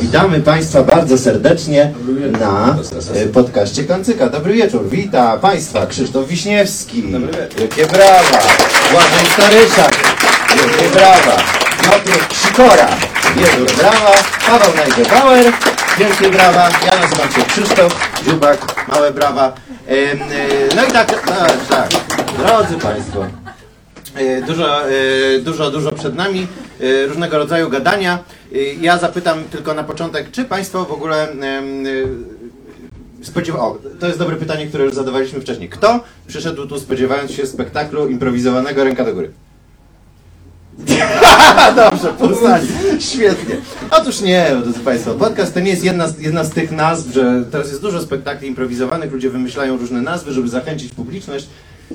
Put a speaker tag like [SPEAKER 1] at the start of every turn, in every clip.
[SPEAKER 1] Witamy Państwa bardzo serdecznie na e, podcaście Kancyka. Dobry wieczór. Witam Państwa Krzysztof Wiśniewski. Wielkie brawa. Błażej Staryszak. Wielkie brawa. Piotr Sikora. Wielkie brawa. Paweł Najgebauer. Wielkie brawa. Ja nazywam się Krzysztof Dziubak. Małe brawa. E, No i tak, tak, tak. Drodzy Państwo, E, Dużo, e, dużo, dużo przed nami, e, różnego rodzaju gadania. E, Ja zapytam tylko na początek, czy Państwo w ogóle e, spodziewa... O, to jest dobre pytanie, które już zadawaliśmy wcześniej. Kto przyszedł tu spodziewając się spektaklu improwizowanego ręka do góry? Dobrze, poznali. Świetnie. Otóż nie, drodzy Państwo, podcast to nie jest jedna z, jedna z tych nazw, że teraz jest dużo spektakli improwizowanych, ludzie wymyślają różne nazwy, żeby zachęcić publiczność.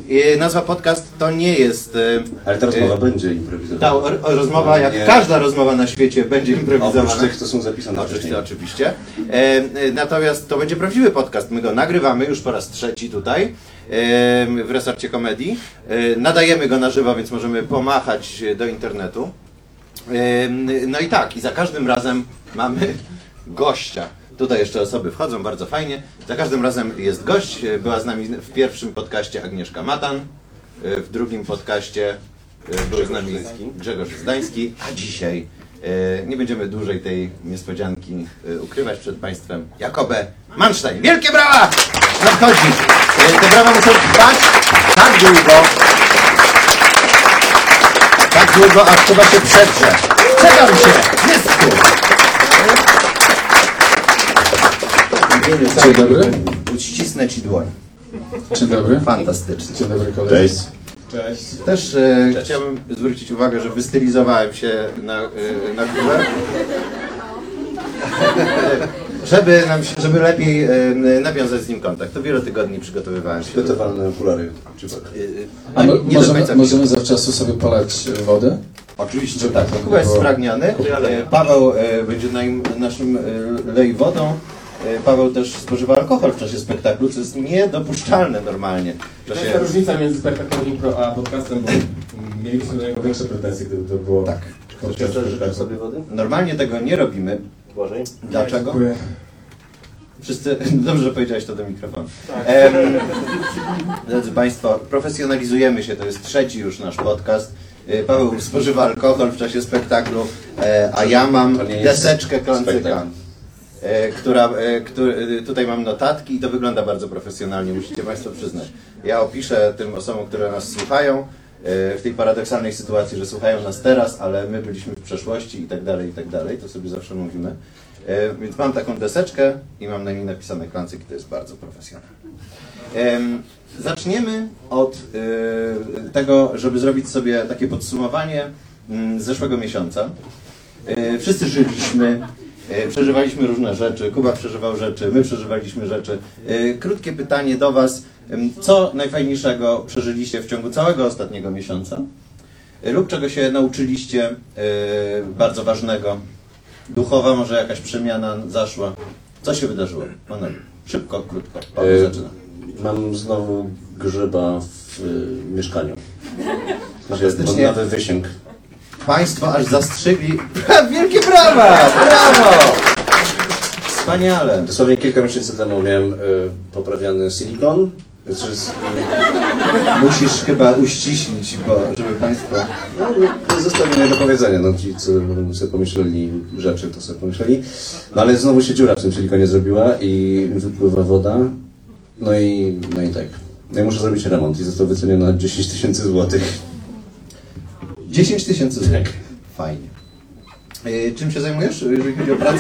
[SPEAKER 1] I nazwa podcast to nie jest... e,
[SPEAKER 2] Ale ta rozmowa
[SPEAKER 1] e,
[SPEAKER 2] będzie
[SPEAKER 1] ta
[SPEAKER 2] improwizowana.
[SPEAKER 1] o, rozmowa, jak
[SPEAKER 2] Nie.
[SPEAKER 1] każda rozmowa na świecie, będzie
[SPEAKER 2] Oprócz
[SPEAKER 1] improwizowana.
[SPEAKER 2] tych, co są zapisane
[SPEAKER 1] Oczywiście,
[SPEAKER 2] wcześniej.
[SPEAKER 1] oczywiście. E, e, natomiast to będzie prawdziwy podcast. My go nagrywamy już po raz trzeci tutaj e, w Resarcie Komedii. E, nadajemy go na żywo, więc możemy pomachać do internetu. E, no i tak, i za każdym razem mamy gościa. Tutaj jeszcze osoby wchodzą, bardzo fajnie. Za każdym razem jest gość. E, Była z nami w pierwszym podcaście Agnieszka Matan, e, w drugim podcaście e, był z nami Grzegorz Zdański, a dzisiaj nie będziemy dłużej tej niespodzianki ukrywać przed Państwem. Jakobę Manstein. Wielkie brawa! Nadchodzi. Te brawa muszą trwać tak długo, tak długo, aż chyba się przedrze. Czekam się! Jest tu!
[SPEAKER 3] Dzień dobry.
[SPEAKER 1] Uścisnę Ci dłoń.
[SPEAKER 3] Dzień dobry.
[SPEAKER 1] Fantastycznie.
[SPEAKER 3] Dzień dobry koledzy.
[SPEAKER 2] Cześć.
[SPEAKER 3] Cześć.
[SPEAKER 1] Też e, chciałbym zwrócić uwagę, że wystylizowałem się na, e, na górę. Żeby, nam się, żeby lepiej e, nawiązać z nim kontakt. To wiele tygodni przygotowywałem się.
[SPEAKER 2] Przygotowalne okulary. Czy
[SPEAKER 1] E,
[SPEAKER 3] A
[SPEAKER 1] e,
[SPEAKER 3] mo-
[SPEAKER 1] nie do
[SPEAKER 3] możemy,
[SPEAKER 1] końca
[SPEAKER 3] możemy zawczasu sobie polać wodę?
[SPEAKER 1] Oczywiście tak. Kuba jest spragniony. E, Paweł e, będzie naim, naszym e, lej wodą. E, Paweł też spożywa alkohol w czasie spektaklu, co jest niedopuszczalne normalnie.
[SPEAKER 4] To jest różnica między spektaklem impro a podcastem, bo mieliśmy do niego większe pretensje, gdyby to było
[SPEAKER 1] Tak.
[SPEAKER 4] podczas spektaklu.
[SPEAKER 2] wody?
[SPEAKER 1] Normalnie tego nie robimy.
[SPEAKER 2] Błażej?
[SPEAKER 1] Dlaczego?
[SPEAKER 4] Dziękuję.
[SPEAKER 1] Wszyscy, dobrze, że powiedziałeś to do mikrofonu. Em, drodzy Państwo, profesjonalizujemy się, to jest trzeci już nasz podcast. E, Paweł spożywa alkohol w czasie spektaklu, e, a ja mam deseczkę klancyka,
[SPEAKER 2] spektakl.
[SPEAKER 1] Która, e, który, e, tutaj mam notatki i to wygląda bardzo profesjonalnie, musicie Państwo przyznać. Ja opiszę tym osobom, które nas słuchają, e, w tej paradoksalnej sytuacji, że słuchają nas teraz, ale my byliśmy w przeszłości i tak dalej, i tak dalej, to sobie zawsze mówimy. E, Więc mam taką deseczkę i mam na niej napisane klancyk i to jest bardzo profesjonalne. Em, Zaczniemy od e, tego, żeby zrobić sobie takie podsumowanie mm, zeszłego miesiąca. E, Wszyscy żyliśmy, e, przeżywaliśmy różne rzeczy, Kuba przeżywał rzeczy, my przeżywaliśmy rzeczy. E, Krótkie pytanie do Was. Co najfajniejszego przeżyliście w ciągu całego ostatniego miesiąca? E, Lub czego się nauczyliście e, bardzo ważnego? Duchowa może jakaś przemiana zaszła? Co się wydarzyło? Panowie, szybko, krótko. Paweł
[SPEAKER 2] E,
[SPEAKER 1] zaczyna.
[SPEAKER 2] Mam znowu grzyba w y, mieszkaniu.
[SPEAKER 1] Fantastycznie.
[SPEAKER 2] Nowy wysięg.
[SPEAKER 1] Państwo aż zastrzygli. Wielkie brawa! Brawo! Wspaniale.
[SPEAKER 2] Dosłownie kilka miesięcy temu miałem y, poprawiany silikon. Jest,
[SPEAKER 1] Musisz chyba uściślić, bo żeby Państwo...
[SPEAKER 2] no, to jest zostawienie do powiedzenia. No, ci, co sobie pomyśleli rzeczy, to sobie pomyśleli. No ale znowu się dziura w tym silikonie zrobiła i wypływa woda. No i, no i tak. No i muszę zrobić remont i został wyceniony na 10 tysięcy złotych.
[SPEAKER 1] 10 tysięcy złotych. Fajnie. E, Czym się zajmujesz, jeżeli chodzi o pracę?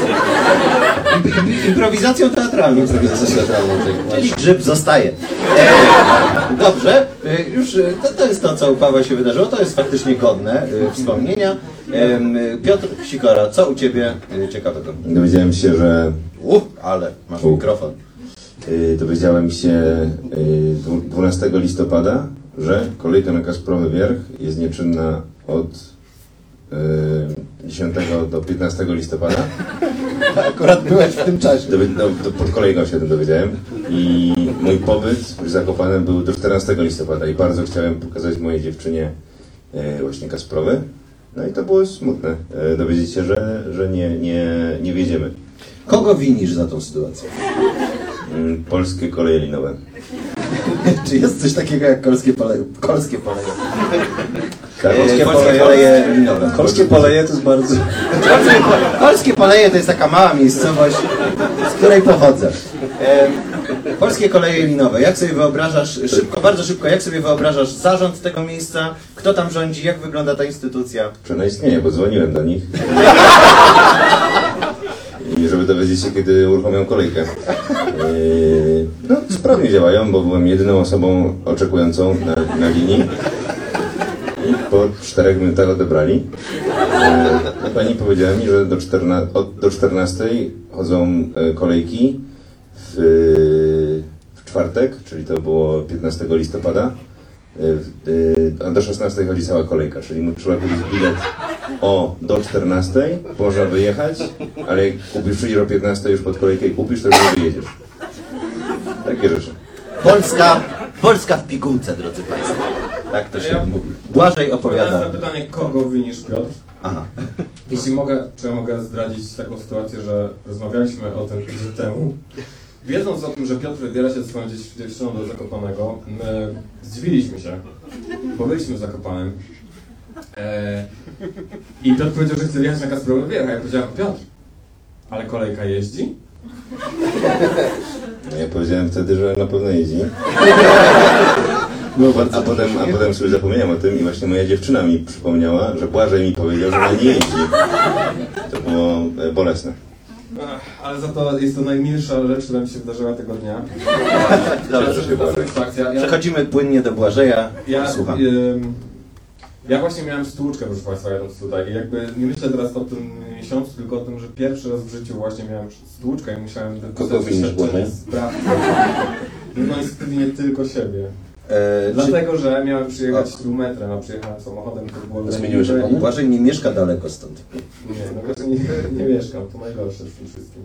[SPEAKER 1] Im- Improwizacją teatralną.
[SPEAKER 2] Improwizacja teatralna, tak.
[SPEAKER 1] Czyli grzyb zostaje. E, dobrze, e, już e, to, to jest to, co u Pawła się wydarzyło. To jest faktycznie godne e, wspomnienia. Em, Piotr Sikora, co u Ciebie e, ciekawego?
[SPEAKER 5] Dowiedziałem się, że
[SPEAKER 1] Uff, ale masz mikrofon.
[SPEAKER 5] y, dowiedziałem się y, dwu- 12 listopada, że kolejka na Kasprowy Wierch jest nieczynna od y, 10 do 15 listopada.
[SPEAKER 1] Akurat byłeś w tym czasie.
[SPEAKER 5] No, to pod kolejką się tym dowiedziałem. I mój pobyt w Zakopanem był do 14 listopada i bardzo chciałem pokazać mojej dziewczynie y, właśnie Kasprowy. No i to było smutne, e, dowiedzieć się, że, że nie, nie, nie wiedziemy.
[SPEAKER 1] Kogo winisz za tą sytuację?
[SPEAKER 5] Mm, Polskie koleje linowe.
[SPEAKER 1] Czy jest coś takiego jak kolskie poleje? Kolskie poleje.
[SPEAKER 5] Tak,
[SPEAKER 1] Polskie, polskie poleje linowe.
[SPEAKER 2] Polskie poleje to jest bardzo...
[SPEAKER 1] Polskie Poleje to jest taka mała miejscowość, z której pochodzę. Em, Polskie koleje linowe. Jak sobie wyobrażasz, szybko, bardzo szybko, jak sobie wyobrażasz zarząd tego miejsca? Kto tam rządzi? Jak wygląda ta instytucja?
[SPEAKER 5] Czy ona istnieje, bo dzwoniłem do nich. I żeby dowiedzieć się, kiedy uruchomią kolejkę. Eee, No, sprawnie działają, bo byłem jedyną osobą oczekującą na, na linii. Po czterech minutach odebrali. Eee, Pani powiedziała mi, że do, 14, od, do 14 chodzą e, kolejki w, w czwartek, czyli to było 15 listopada. Y, y, A do 16 chodzi cała kolejka, czyli trzeba kupić bilet o do 14, można wyjechać, ale jak kupisz przyjdziesz o 15 już pod kolejkę i kupisz, to już nie wyjedziesz. Takie rzeczy.
[SPEAKER 1] Polska, Polska w pigułce, drodzy Państwo. Tak to się
[SPEAKER 4] Ja-
[SPEAKER 1] mówi. Błażej opowiada.
[SPEAKER 4] na pytanie, kogo winisz Piotr?
[SPEAKER 1] Aha.
[SPEAKER 4] Jeśli mogę, czy ja mogę zdradzić taką sytuację, że rozmawialiśmy o tym tydzień temu. Wiedząc o tym, że Piotr wybiera się ze swoją dziew- dziewczyną do Zakopanego, my zdziwiliśmy się, bo byliśmy w Zakopanem. E, I Piotr powiedział, że chce wjechać na Kasprowy Wierch, a ja powiedziałem, Piotr, ale kolejka jeździ?
[SPEAKER 5] No ja powiedziałem wtedy, że na pewno jeździ. A potem, a potem sobie zapomniałem o tym i właśnie moja dziewczyna mi przypomniała, że Błażej mi powiedział, że ona nie jeździ. To było e, bolesne.
[SPEAKER 4] Ach, ale za to jest to najmilsza rzecz, która mi się wydarzyła tego dnia.
[SPEAKER 1] Dobrze.
[SPEAKER 5] Proszę
[SPEAKER 1] Przechodzimy płynnie do Błażeja.
[SPEAKER 4] Ja,
[SPEAKER 1] Słucham.
[SPEAKER 4] ym, ja właśnie miałem stłuczkę, proszę Państwa, jadąc tutaj. I jakby nie myślę teraz o tym miesiącu, tylko o tym, że pierwszy raz w życiu właśnie miałem stłuczkę i musiałem
[SPEAKER 2] Kogo
[SPEAKER 4] wypisać
[SPEAKER 2] winisz, Błażej?
[SPEAKER 4] No niestety nie tylko siebie.
[SPEAKER 1] E, czy
[SPEAKER 4] Dlatego, że miałem przyjechać kilometrem, a przyjechałem samochodem, to było
[SPEAKER 2] Zmieniłeś?
[SPEAKER 1] Błażej nie mieszka daleko stąd.
[SPEAKER 4] Nie, no właśnie nie, nie mieszkam, to najgorsze z tym wszystkim.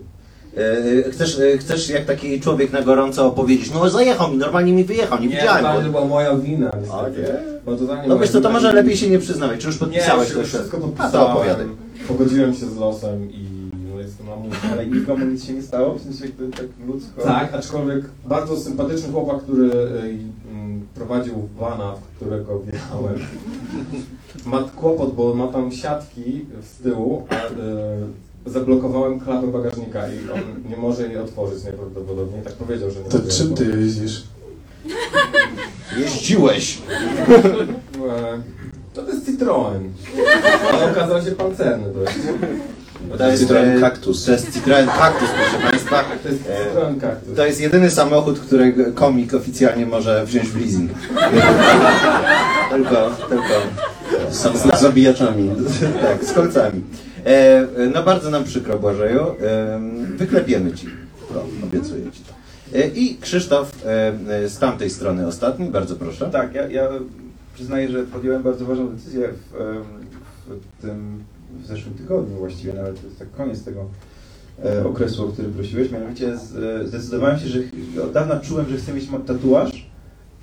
[SPEAKER 1] E, Chcesz, e, chcesz jak taki człowiek na gorąco opowiedzieć, no zajechał mi, normalnie mi wyjechał, nie
[SPEAKER 4] Nie,
[SPEAKER 1] widziałem
[SPEAKER 4] to
[SPEAKER 1] go.
[SPEAKER 4] była moja wina.
[SPEAKER 1] A,
[SPEAKER 4] niestety.
[SPEAKER 1] nie?
[SPEAKER 4] Bo totalnie
[SPEAKER 1] No wiesz co, to może lepiej się nie przyznawaj, czy już
[SPEAKER 4] Nie,
[SPEAKER 1] podpisałeś
[SPEAKER 4] już
[SPEAKER 1] to
[SPEAKER 4] wszystko
[SPEAKER 1] A
[SPEAKER 4] podpisałem.
[SPEAKER 1] to opowiadaj.
[SPEAKER 4] Pogodziłem się z losem i no, jestem na mój.
[SPEAKER 6] Ale nikomu nic się nie stało? W sensie jakby tak ludzko?
[SPEAKER 4] Tak, aczkolwiek bardzo sympatyczny chłopak, który y, mm, prowadził vana, w którego wjechałem. Ma kłopot, bo ma tam siatki z tyłu, a y, zablokowałem klapę bagażnika i on nie może jej otworzyć najprawdopodobniej. Tak powiedział, że nie
[SPEAKER 3] To
[SPEAKER 4] może
[SPEAKER 3] czym ty
[SPEAKER 4] otworzyć.
[SPEAKER 3] jeździsz?
[SPEAKER 1] Jeździłeś.
[SPEAKER 4] E, To jest Citroen. Ale okazał się pancerny dość.
[SPEAKER 1] To jest,
[SPEAKER 2] Citroen
[SPEAKER 1] e,
[SPEAKER 2] Cactus.
[SPEAKER 1] To jest Citroen Cactus, proszę Państwa.
[SPEAKER 4] To jest
[SPEAKER 1] E,
[SPEAKER 4] Citroen Cactus.
[SPEAKER 1] To jest jedyny samochód, którego komik oficjalnie może wziąć w leasing. tylko, tylko.
[SPEAKER 2] Z, z zabijaczami.
[SPEAKER 1] tak, z kolcami. E, no bardzo nam przykro, Błażeju. E, wyklepiemy Ci. No, obiecuję Ci to. E, I Krzysztof z tamtej strony ostatni, bardzo proszę.
[SPEAKER 6] Tak, ja, ja przyznaję, że podjąłem bardzo ważną decyzję w, w tym w zeszłym tygodniu właściwie, nawet to jest tak koniec tego e, okresu, o który prosiłeś. Mianowicie z, e, zdecydowałem się, że od dawna czułem, że chcę mieć tatuaż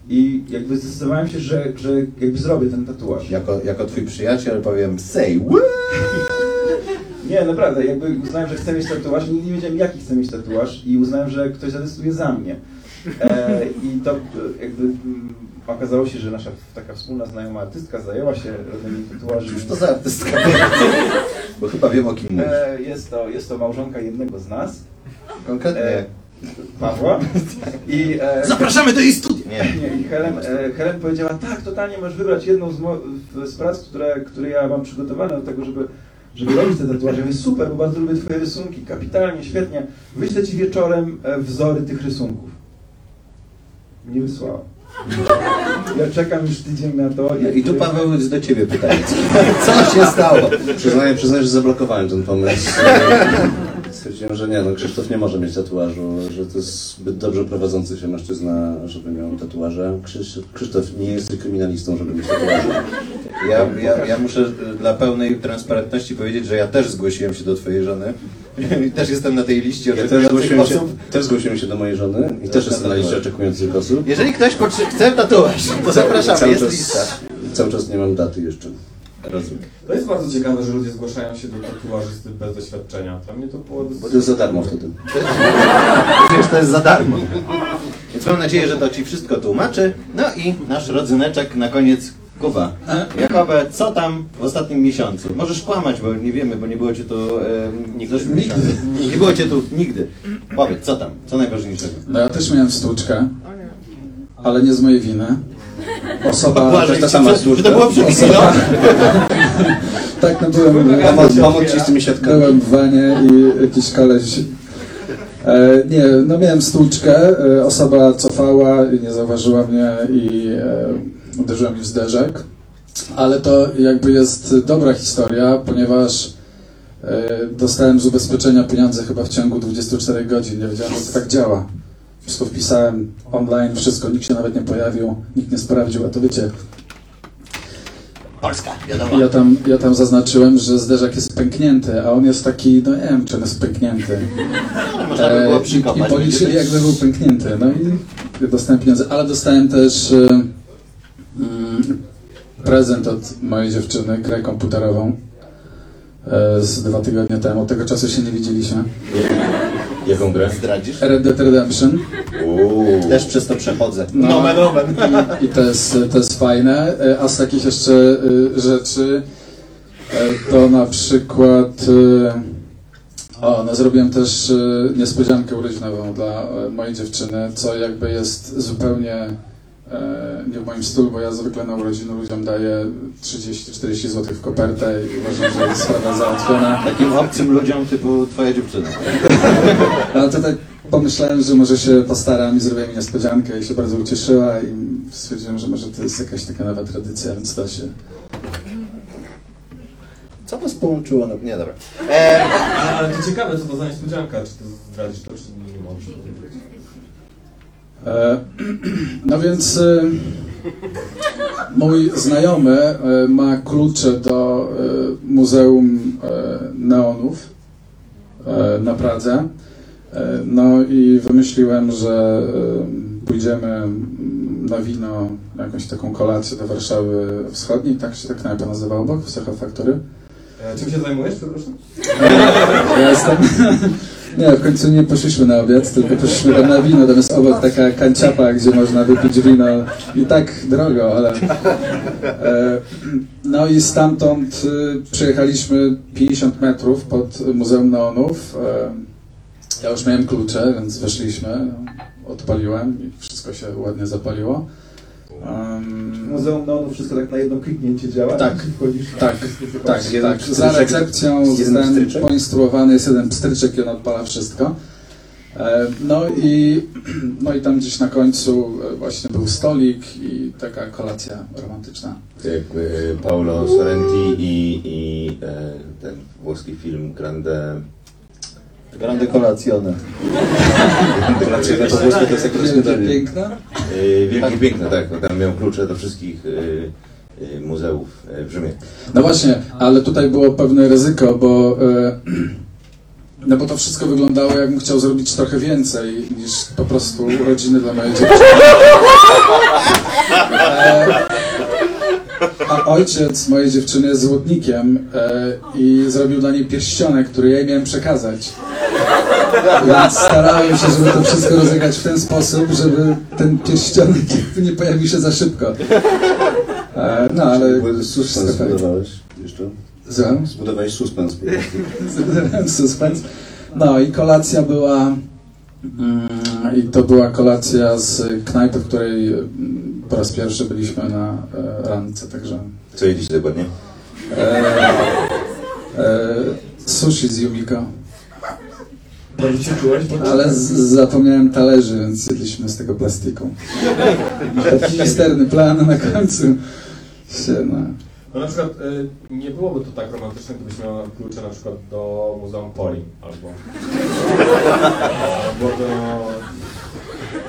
[SPEAKER 6] i jakby zdecydowałem się, że, że jakby zrobię ten tatuaż.
[SPEAKER 1] Jako, jako Twój przyjaciel powiem say what?
[SPEAKER 6] Nie, naprawdę, jakby uznałem, że chcę mieć tatuaż i nigdy nie wiedziałem, jaki chcę mieć tatuaż i uznałem, że ktoś zadecyduje za mnie. E, I to e, jakby mm, okazało się, że nasza taka wspólna znajoma artystka zajęła się robieniem tatuaży.
[SPEAKER 1] Już to za artystka. Bo chyba wiem o kim mówisz.
[SPEAKER 6] E, jest, to, jest to małżonka jednego z nas,
[SPEAKER 1] Konkretnie.
[SPEAKER 6] e, Pawła. I, e,
[SPEAKER 1] Zapraszamy do jej studia. Nie.
[SPEAKER 6] nie, i Helen, e, Helen powiedziała, tak, totalnie możesz wybrać jedną z, mo- w- z prac, które, które ja mam przygotowane do tego, żeby, żeby robić te tatuaże. Ja mówię, super, bo bardzo lubię twoje rysunki, kapitalnie, świetnie. Wyślę ci wieczorem e, wzory tych rysunków. Nie wysłała. Ja czekam już tydzień na to.
[SPEAKER 1] I tu Paweł jest do ciebie pytanie. Co się stało?
[SPEAKER 2] Przyznaję, przyznaję, że zablokowałem ten pomysł. Stwierdziłem, że nie, no Krzysztof nie może mieć tatuażu, że to jest zbyt dobrze prowadzący się mężczyzna, żeby miał tatuaże. Krzysz, Krzysztof, nie jesteś kryminalistą, żeby mieć tatuaże.
[SPEAKER 1] Ja, ja, ja muszę dla pełnej transparentności powiedzieć, że ja też zgłosiłem się do twojej żony. I też jestem na tej liście
[SPEAKER 2] Ja też
[SPEAKER 1] oczekujących
[SPEAKER 2] zgłosiłem się,
[SPEAKER 1] osób.
[SPEAKER 2] też zgłosiłem się do mojej żony i też jestem na liście oczekujących osób.
[SPEAKER 1] Jeżeli ktoś chce tatuaż, to zapraszamy,
[SPEAKER 2] Cały
[SPEAKER 1] jest
[SPEAKER 2] czas-
[SPEAKER 1] lista.
[SPEAKER 2] Cały czas nie mam daty jeszcze.
[SPEAKER 1] Rozumiem.
[SPEAKER 4] To jest bardzo ciekawe, że ludzie zgłaszają się do tatuażysty bez doświadczenia. Dla mnie to było...
[SPEAKER 2] Bo to jest za darmo wtedy.
[SPEAKER 1] Wiesz, to jest za darmo. Więc mam nadzieję, że to Ci wszystko tłumaczy. No i nasz rodzyneczek na koniec Kuba. Jakobie, co tam w ostatnim miesiącu? Możesz kłamać, bo nie wiemy, bo nie było Cię tu e, nigdy. Nie było Cię tu nigdy. Powiedz, co tam? Co najważniejszego?
[SPEAKER 3] No ja też miałem stłuczkę, ale nie z mojej winy. Osoba...
[SPEAKER 1] Błażej
[SPEAKER 2] ta sama.
[SPEAKER 1] Że to było przed chwilą?
[SPEAKER 3] Tak, no byłem...
[SPEAKER 2] Pomóc, pomóc ci z tymi siatkami.
[SPEAKER 3] Byłem w wanie i jakiś koleś... E, nie, no miałem stłuczkę, e, osoba cofała i nie zauważyła mnie i e, uderzyła mi w zderzek. Ale to jakby jest dobra historia, ponieważ e, dostałem z ubezpieczenia pieniądze chyba w ciągu 24 godzin. Nie wiedziałem, że to tak działa. Wszystko wpisałem online, wszystko, nikt się nawet nie pojawił, nikt nie sprawdził, a to wiecie,
[SPEAKER 1] Polska, wiadomo.
[SPEAKER 3] ja tam, ja tam zaznaczyłem, że zderzak jest pęknięty, a on jest taki, no nie wiem, czy on jest pęknięty.
[SPEAKER 1] Można by było
[SPEAKER 3] E, I, I policzyli, jakby był pęknięty. No i dostałem pieniądze, ale dostałem też e, prezent od mojej dziewczyny, grę komputerową e, z dwa tygodnie temu. Od tego czasu się nie widzieliśmy.
[SPEAKER 5] Jaką grę?
[SPEAKER 1] Zdradzisz?
[SPEAKER 3] Red Dead Redemption.
[SPEAKER 5] Uuu.
[SPEAKER 1] Też przez to przechodzę.
[SPEAKER 3] No.
[SPEAKER 1] Nomen, nomen.
[SPEAKER 3] I, I to jest, to jest fajne. E, A z takich jeszcze e, rzeczy to na przykład o, no zrobiłem też niespodziankę urodzinową dla mojej dziewczyny, co jakby jest zupełnie nie w moim stylu, bo ja zwykle na urodziny ludziom daję 30-40 zł w kopertę i uważam, że jest sprawa załatwiona.
[SPEAKER 1] Takim obcym ludziom typu twoja dziewczyna.
[SPEAKER 3] Ale to tak pomyślałem, że może się postaram i zrobię mi niespodziankę i się bardzo ucieszyła i stwierdziłem, że może to jest jakaś taka nowa tradycja, więc to się...
[SPEAKER 1] Co was połączyło? No, nie, dobra. E,
[SPEAKER 4] Ale to ciekawe, co to za niespodzianka. Czy to zdradzisz to, czy nie możesz
[SPEAKER 3] No więc e, mój znajomy e, ma klucze do e, Muzeum e, Neonów e, na Pradze. E, No i wymyśliłem, że e, pójdziemy na wino, jakąś taką kolację do Warszawy Wschodniej, tak się tak knajpa nazywa obok, w Factory.
[SPEAKER 4] E, czym się zajmujesz, przepraszam?
[SPEAKER 3] Ja jestem... Nie, w końcu nie poszliśmy na obiad, tylko poszliśmy tam na wino. Tam jest obok taka kanciapa, gdzie można wypić wino. I tak drogo, ale... E, no i stamtąd y, przejechaliśmy 50 metrów pod Muzeum Neonów. E, ja już miałem klucze, więc weszliśmy. Odpaliłem i wszystko się ładnie zapaliło. Em,
[SPEAKER 6] Muzeum Neonu wszystko tak na jedno kliknięcie działa.
[SPEAKER 3] Tak.
[SPEAKER 6] Wchodzisz,
[SPEAKER 3] Tak, Tak, tak. Za recepcją
[SPEAKER 1] pstryczek?
[SPEAKER 3] poinstruowany, jest jeden pstryczek i on odpala wszystko. E, No i, no i tam gdzieś na końcu e, właśnie był stolik i taka kolacja romantyczna.
[SPEAKER 5] Jak e, Paolo Sorrenti i, i ten włoski film Grande...
[SPEAKER 1] grande colazione.
[SPEAKER 2] Kolacje na to włoskie to jest jakieś
[SPEAKER 3] Wielkie,
[SPEAKER 2] śniadanie.
[SPEAKER 3] piękne.
[SPEAKER 5] E, Wielkie Piękne, tak. Tam miał klucze do wszystkich e, e, muzeów w Rzymie.
[SPEAKER 3] No właśnie, ale tutaj było pewne ryzyko, bo no bo to wszystko wyglądało jakbym chciał zrobić trochę więcej niż po prostu urodziny dla mojej dziewczyny. Ojciec mojej dziewczyny jest złotnikiem e, i zrobił dla niej pierścionek, który ja jej miałem przekazać. Więc starałem się, żeby to wszystko rozegrać w ten sposób, żeby ten pierścionek nie pojawił się za szybko. E, no ale...
[SPEAKER 2] Suspens zbudowałeś jeszcze.
[SPEAKER 3] Słucham?
[SPEAKER 2] Zbudowałeś suspens.
[SPEAKER 3] Zbudowałem suspens. No i kolacja była. Mm, I to była kolacja z knajpy, w której mm, po raz pierwszy byliśmy na e, randce, także.
[SPEAKER 5] Co jedliście dokładnie?
[SPEAKER 3] E, e, sushi z Yumiko.
[SPEAKER 6] Dobrze się czułeś?
[SPEAKER 3] Ale z, zapomniałem talerzy, więc jedliśmy z tego plastiku. Taki misterny plan na końcu. Się, no.
[SPEAKER 4] No na przykład y, nie byłoby to tak romantyczne, gdybyś miał klucze na przykład do Muzeum Poli albo, albo do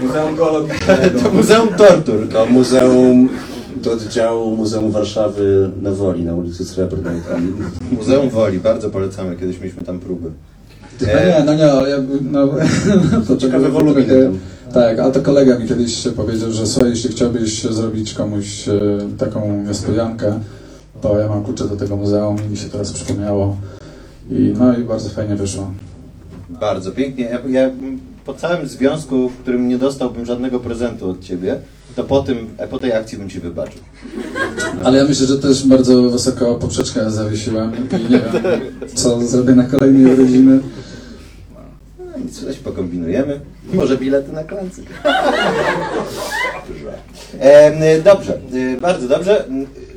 [SPEAKER 4] Muzeum Geologicznego.
[SPEAKER 1] To Muzeum Tortur.
[SPEAKER 2] Do muzeum, do oddziału Muzeum Warszawy na Woli, na ulicy Srebrnej. Tam.
[SPEAKER 1] Muzeum Woli, bardzo polecamy, kiedyś mieliśmy tam próby.
[SPEAKER 3] No nie, no nie, ale ja, no, to
[SPEAKER 2] Ciekawe woluminy.
[SPEAKER 3] Tak, a to kolega mi kiedyś powiedział, że słuchaj, jeśli chciałbyś zrobić komuś e, taką niespodziankę, bo ja mam klucze do tego muzeum i mi się teraz przypomniało. I, no i bardzo fajnie wyszło.
[SPEAKER 1] Bardzo pięknie. Ja, ja po całym związku, w którym nie dostałbym żadnego prezentu od ciebie, to po, tym, po tej akcji bym ci wybaczył.
[SPEAKER 3] Ale ja myślę, że też bardzo wysoko poprzeczkę zawiesiłem i nie wiem, co zrobię na kolejnej urodziny.
[SPEAKER 1] No, nic, coś pokombinujemy. Może bilety na klancy. E, dobrze, e, bardzo dobrze.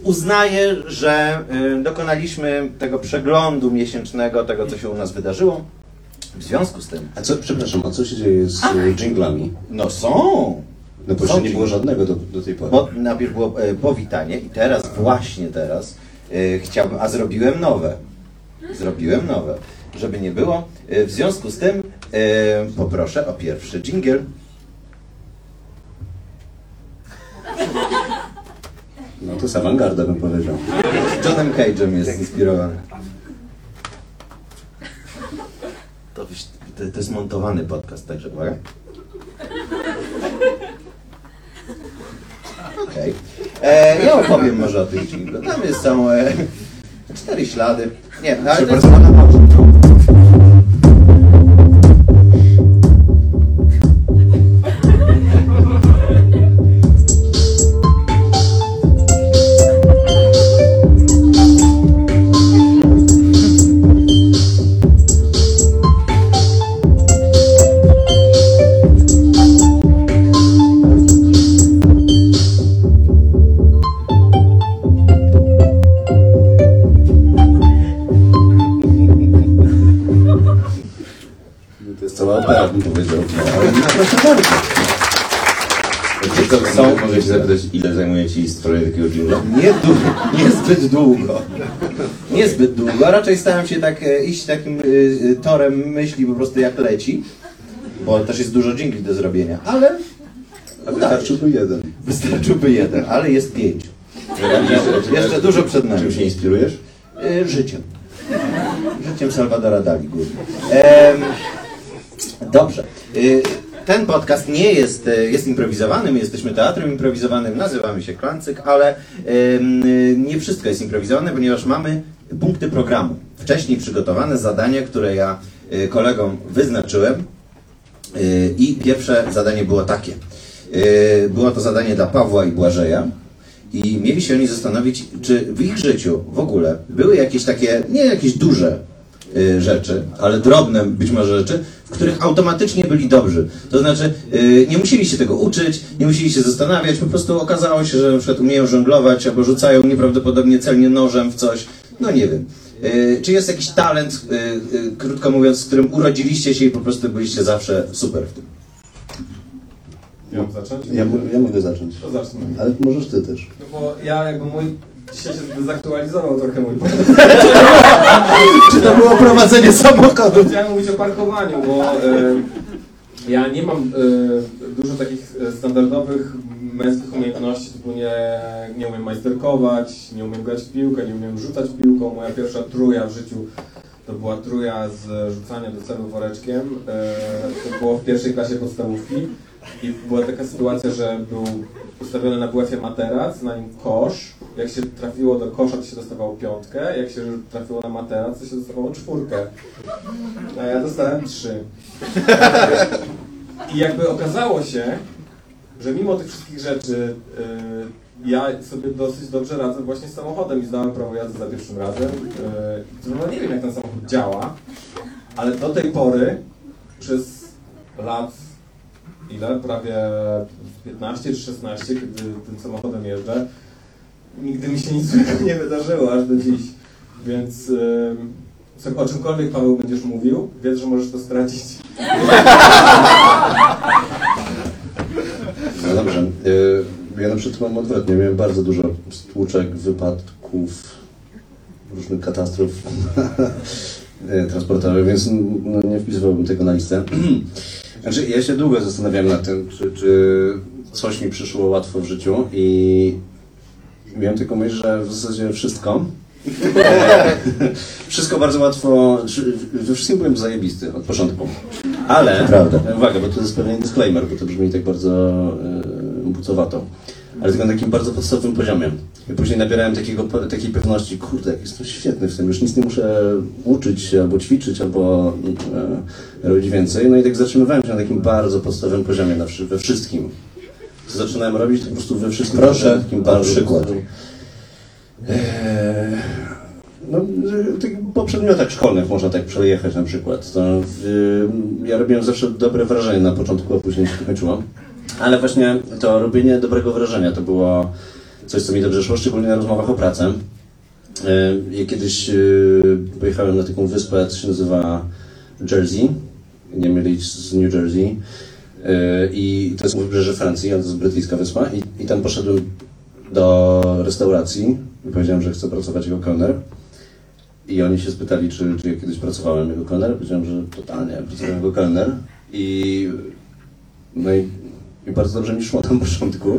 [SPEAKER 1] Uznaję, że e, dokonaliśmy tego przeglądu miesięcznego, tego co się u nas wydarzyło. W związku z tym,
[SPEAKER 2] A co, przepraszam, a co się dzieje z e, dżinglami?
[SPEAKER 1] no są.
[SPEAKER 2] No bo
[SPEAKER 1] Są
[SPEAKER 2] jeszcze nie było żadnego do, do tej pory.
[SPEAKER 1] Bo najpierw było e, powitanie i teraz, właśnie teraz, e, chciałbym, a zrobiłem nowe. Zrobiłem nowe. Żeby nie było. E, w związku z tym e, poproszę o pierwszy jingle.
[SPEAKER 2] No to jest awangarda bym powiedział.
[SPEAKER 1] Johnem Cage'em jest inspirowany. To, to, to jest montowany podcast, także uwaga. Okej. E, Ja opowiem może o tym. Tam jest są e, cztery ślady. Nie, no, ale to jest... długo, raczej staram się tak e, iść takim e, e, torem myśli po prostu jak leci, bo też jest dużo dżingli do zrobienia, ale
[SPEAKER 2] A wystarczyłby jeden.
[SPEAKER 1] wystarczyłby jeden, ale jest pięć. Jeszcze dużo przed nami.
[SPEAKER 5] Czym się inspirujesz?
[SPEAKER 1] Życiem. Życiem Salvadora Dali głównie. Em, Dobrze. Ten podcast nie jest, jest improwizowany, my jesteśmy teatrem improwizowanym, nazywamy się Klancyk, ale nie wszystko jest improwizowane, ponieważ mamy punkty programu. Wcześniej przygotowane zadania, które ja y, kolegom wyznaczyłem y, i pierwsze zadanie było takie. Y, Było to zadanie dla Pawła i Błażeja. I mieli się oni zastanowić, czy w ich życiu w ogóle były jakieś takie, nie jakieś duże rzeczy, ale drobne być może rzeczy, w których automatycznie byli dobrzy. To znaczy, nie musieli się tego uczyć, nie musieli się zastanawiać, po prostu okazało się, że na przykład umieją żonglować albo rzucają nieprawdopodobnie celnie nożem w coś. No nie wiem. Y, Czy jest jakiś talent, y, y, krótko mówiąc, z którym urodziliście się i po prostu byliście zawsze super w tym?
[SPEAKER 4] Ja mam zacząć?
[SPEAKER 2] Ja, ja mogę zacząć.
[SPEAKER 4] To zacznę.
[SPEAKER 2] Ale możesz ty też.
[SPEAKER 4] No bo ja jakby mój... Dzisiaj się zdezaktualizował trochę mój
[SPEAKER 1] Czy to było prowadzenie samochodu?
[SPEAKER 4] Chciałem mówić o parkowaniu, bo e, ja nie mam e, dużo takich e, standardowych męskich umiejętności, typu nie, nie umiem majsterkować, nie umiem grać w piłkę, nie umiem rzucać piłką. Moja pierwsza truja w życiu to była truja z rzucania do celu woreczkiem. E, to było w pierwszej klasie podstawówki i była taka sytuacja, że był ustawiony na WF-ie materac, na nim kosz. Jak się trafiło do kosza, to się dostawało piątkę, jak się trafiło na materac, to się dostawało czwórkę. A ja dostałem trzy. I jakby okazało się, że mimo tych wszystkich rzeczy y, ja sobie dosyć dobrze radzę właśnie z samochodem i zdałem prawo jazdy za pierwszym razem. No nie wiem jak ten samochód działa, ale do tej pory przez lat ile? Prawie 15 czy 16, kiedy tym samochodem jeżdżę, nigdy mi się nic nie wydarzyło aż do dziś. Więc y, co- o czymkolwiek Paweł będziesz mówił, wiedz, że możesz to stracić.
[SPEAKER 2] No dobrze. Y, Ja na przykład mam odwrotnie. Miałem bardzo dużo stłuczek, wypadków, różnych katastrof y, transportowych, więc no, nie wpisywałbym tego na listę. Znaczy, ja się długo zastanawiałem nad tym, czy, czy coś mi przyszło łatwo w życiu i miałem tylko myśl, że w zasadzie wszystko. wszystko bardzo łatwo, we wszystkim byłem zajebisty od początku. Ale,
[SPEAKER 1] Prawda.
[SPEAKER 2] uwaga, bo to jest pewien disclaimer, bo to brzmi tak bardzo e, bucowato. Ale tylko na takim bardzo podstawowym poziomie. I później nabierałem takiego, takiej pewności, kurde, jestem świetny w tym, już nic nie muszę uczyć albo ćwiczyć, albo e, robić więcej. No i tak zatrzymywałem się na takim bardzo podstawowym poziomie na, we wszystkim. Co zaczynałem robić, to po prostu we wszystkim.
[SPEAKER 1] Proszę
[SPEAKER 2] na takim bardzo
[SPEAKER 1] przykład.
[SPEAKER 2] Eee, no, tych po przedmiotach szkolnych można tak przejechać na przykład. To w, ja robiłem zawsze dobre wrażenie na początku, a później się to kończyło. Ale właśnie to robienie dobrego wrażenia to było coś, co mi dobrze szło, szczególnie na rozmowach o pracę. Eee, Ja kiedyś e, pojechałem na taką wyspę, co się nazywa Jersey. Nie mylić z New Jersey. E, I to jest wybrzeże Francji, a to jest brytyjska wyspa. I, I tam poszedłem do restauracji i powiedziałem, że chcę pracować jako kelner. I oni się spytali, czy, czy ja kiedyś pracowałem jako kelner. Powiedziałem, że totalnie, pracowałem jako kelner. I, no i, i bardzo dobrze mi szło tam na początku.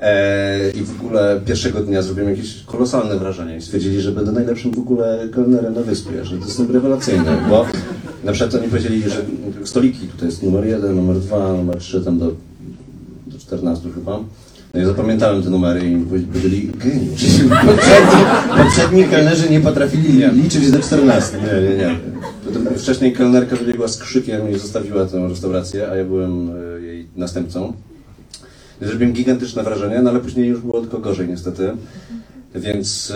[SPEAKER 2] E, I w ogóle pierwszego dnia zrobiłem jakieś kolosalne wrażenie i stwierdzili, że będę najlepszym w ogóle kelnerem na wyspie, że to jest rewelacyjne, bo na przykład oni powiedzieli, że stoliki tutaj jest numer jeden, numer dwa, numer trzy, tam do, do 14 chyba. No i zapamiętałem te numery i powiedzieli geniusz.
[SPEAKER 1] Poprzedni, poprzedni kelnerzy nie potrafili liczyć do 14.
[SPEAKER 2] Nie, nie, nie. Potem Wcześniej kelnerka wybiegła z krzykiem i zostawiła tę restaurację, a ja byłem e, jej następcą. Zrobiłem gigantyczne wrażenie, no ale później już było tylko gorzej niestety. Więc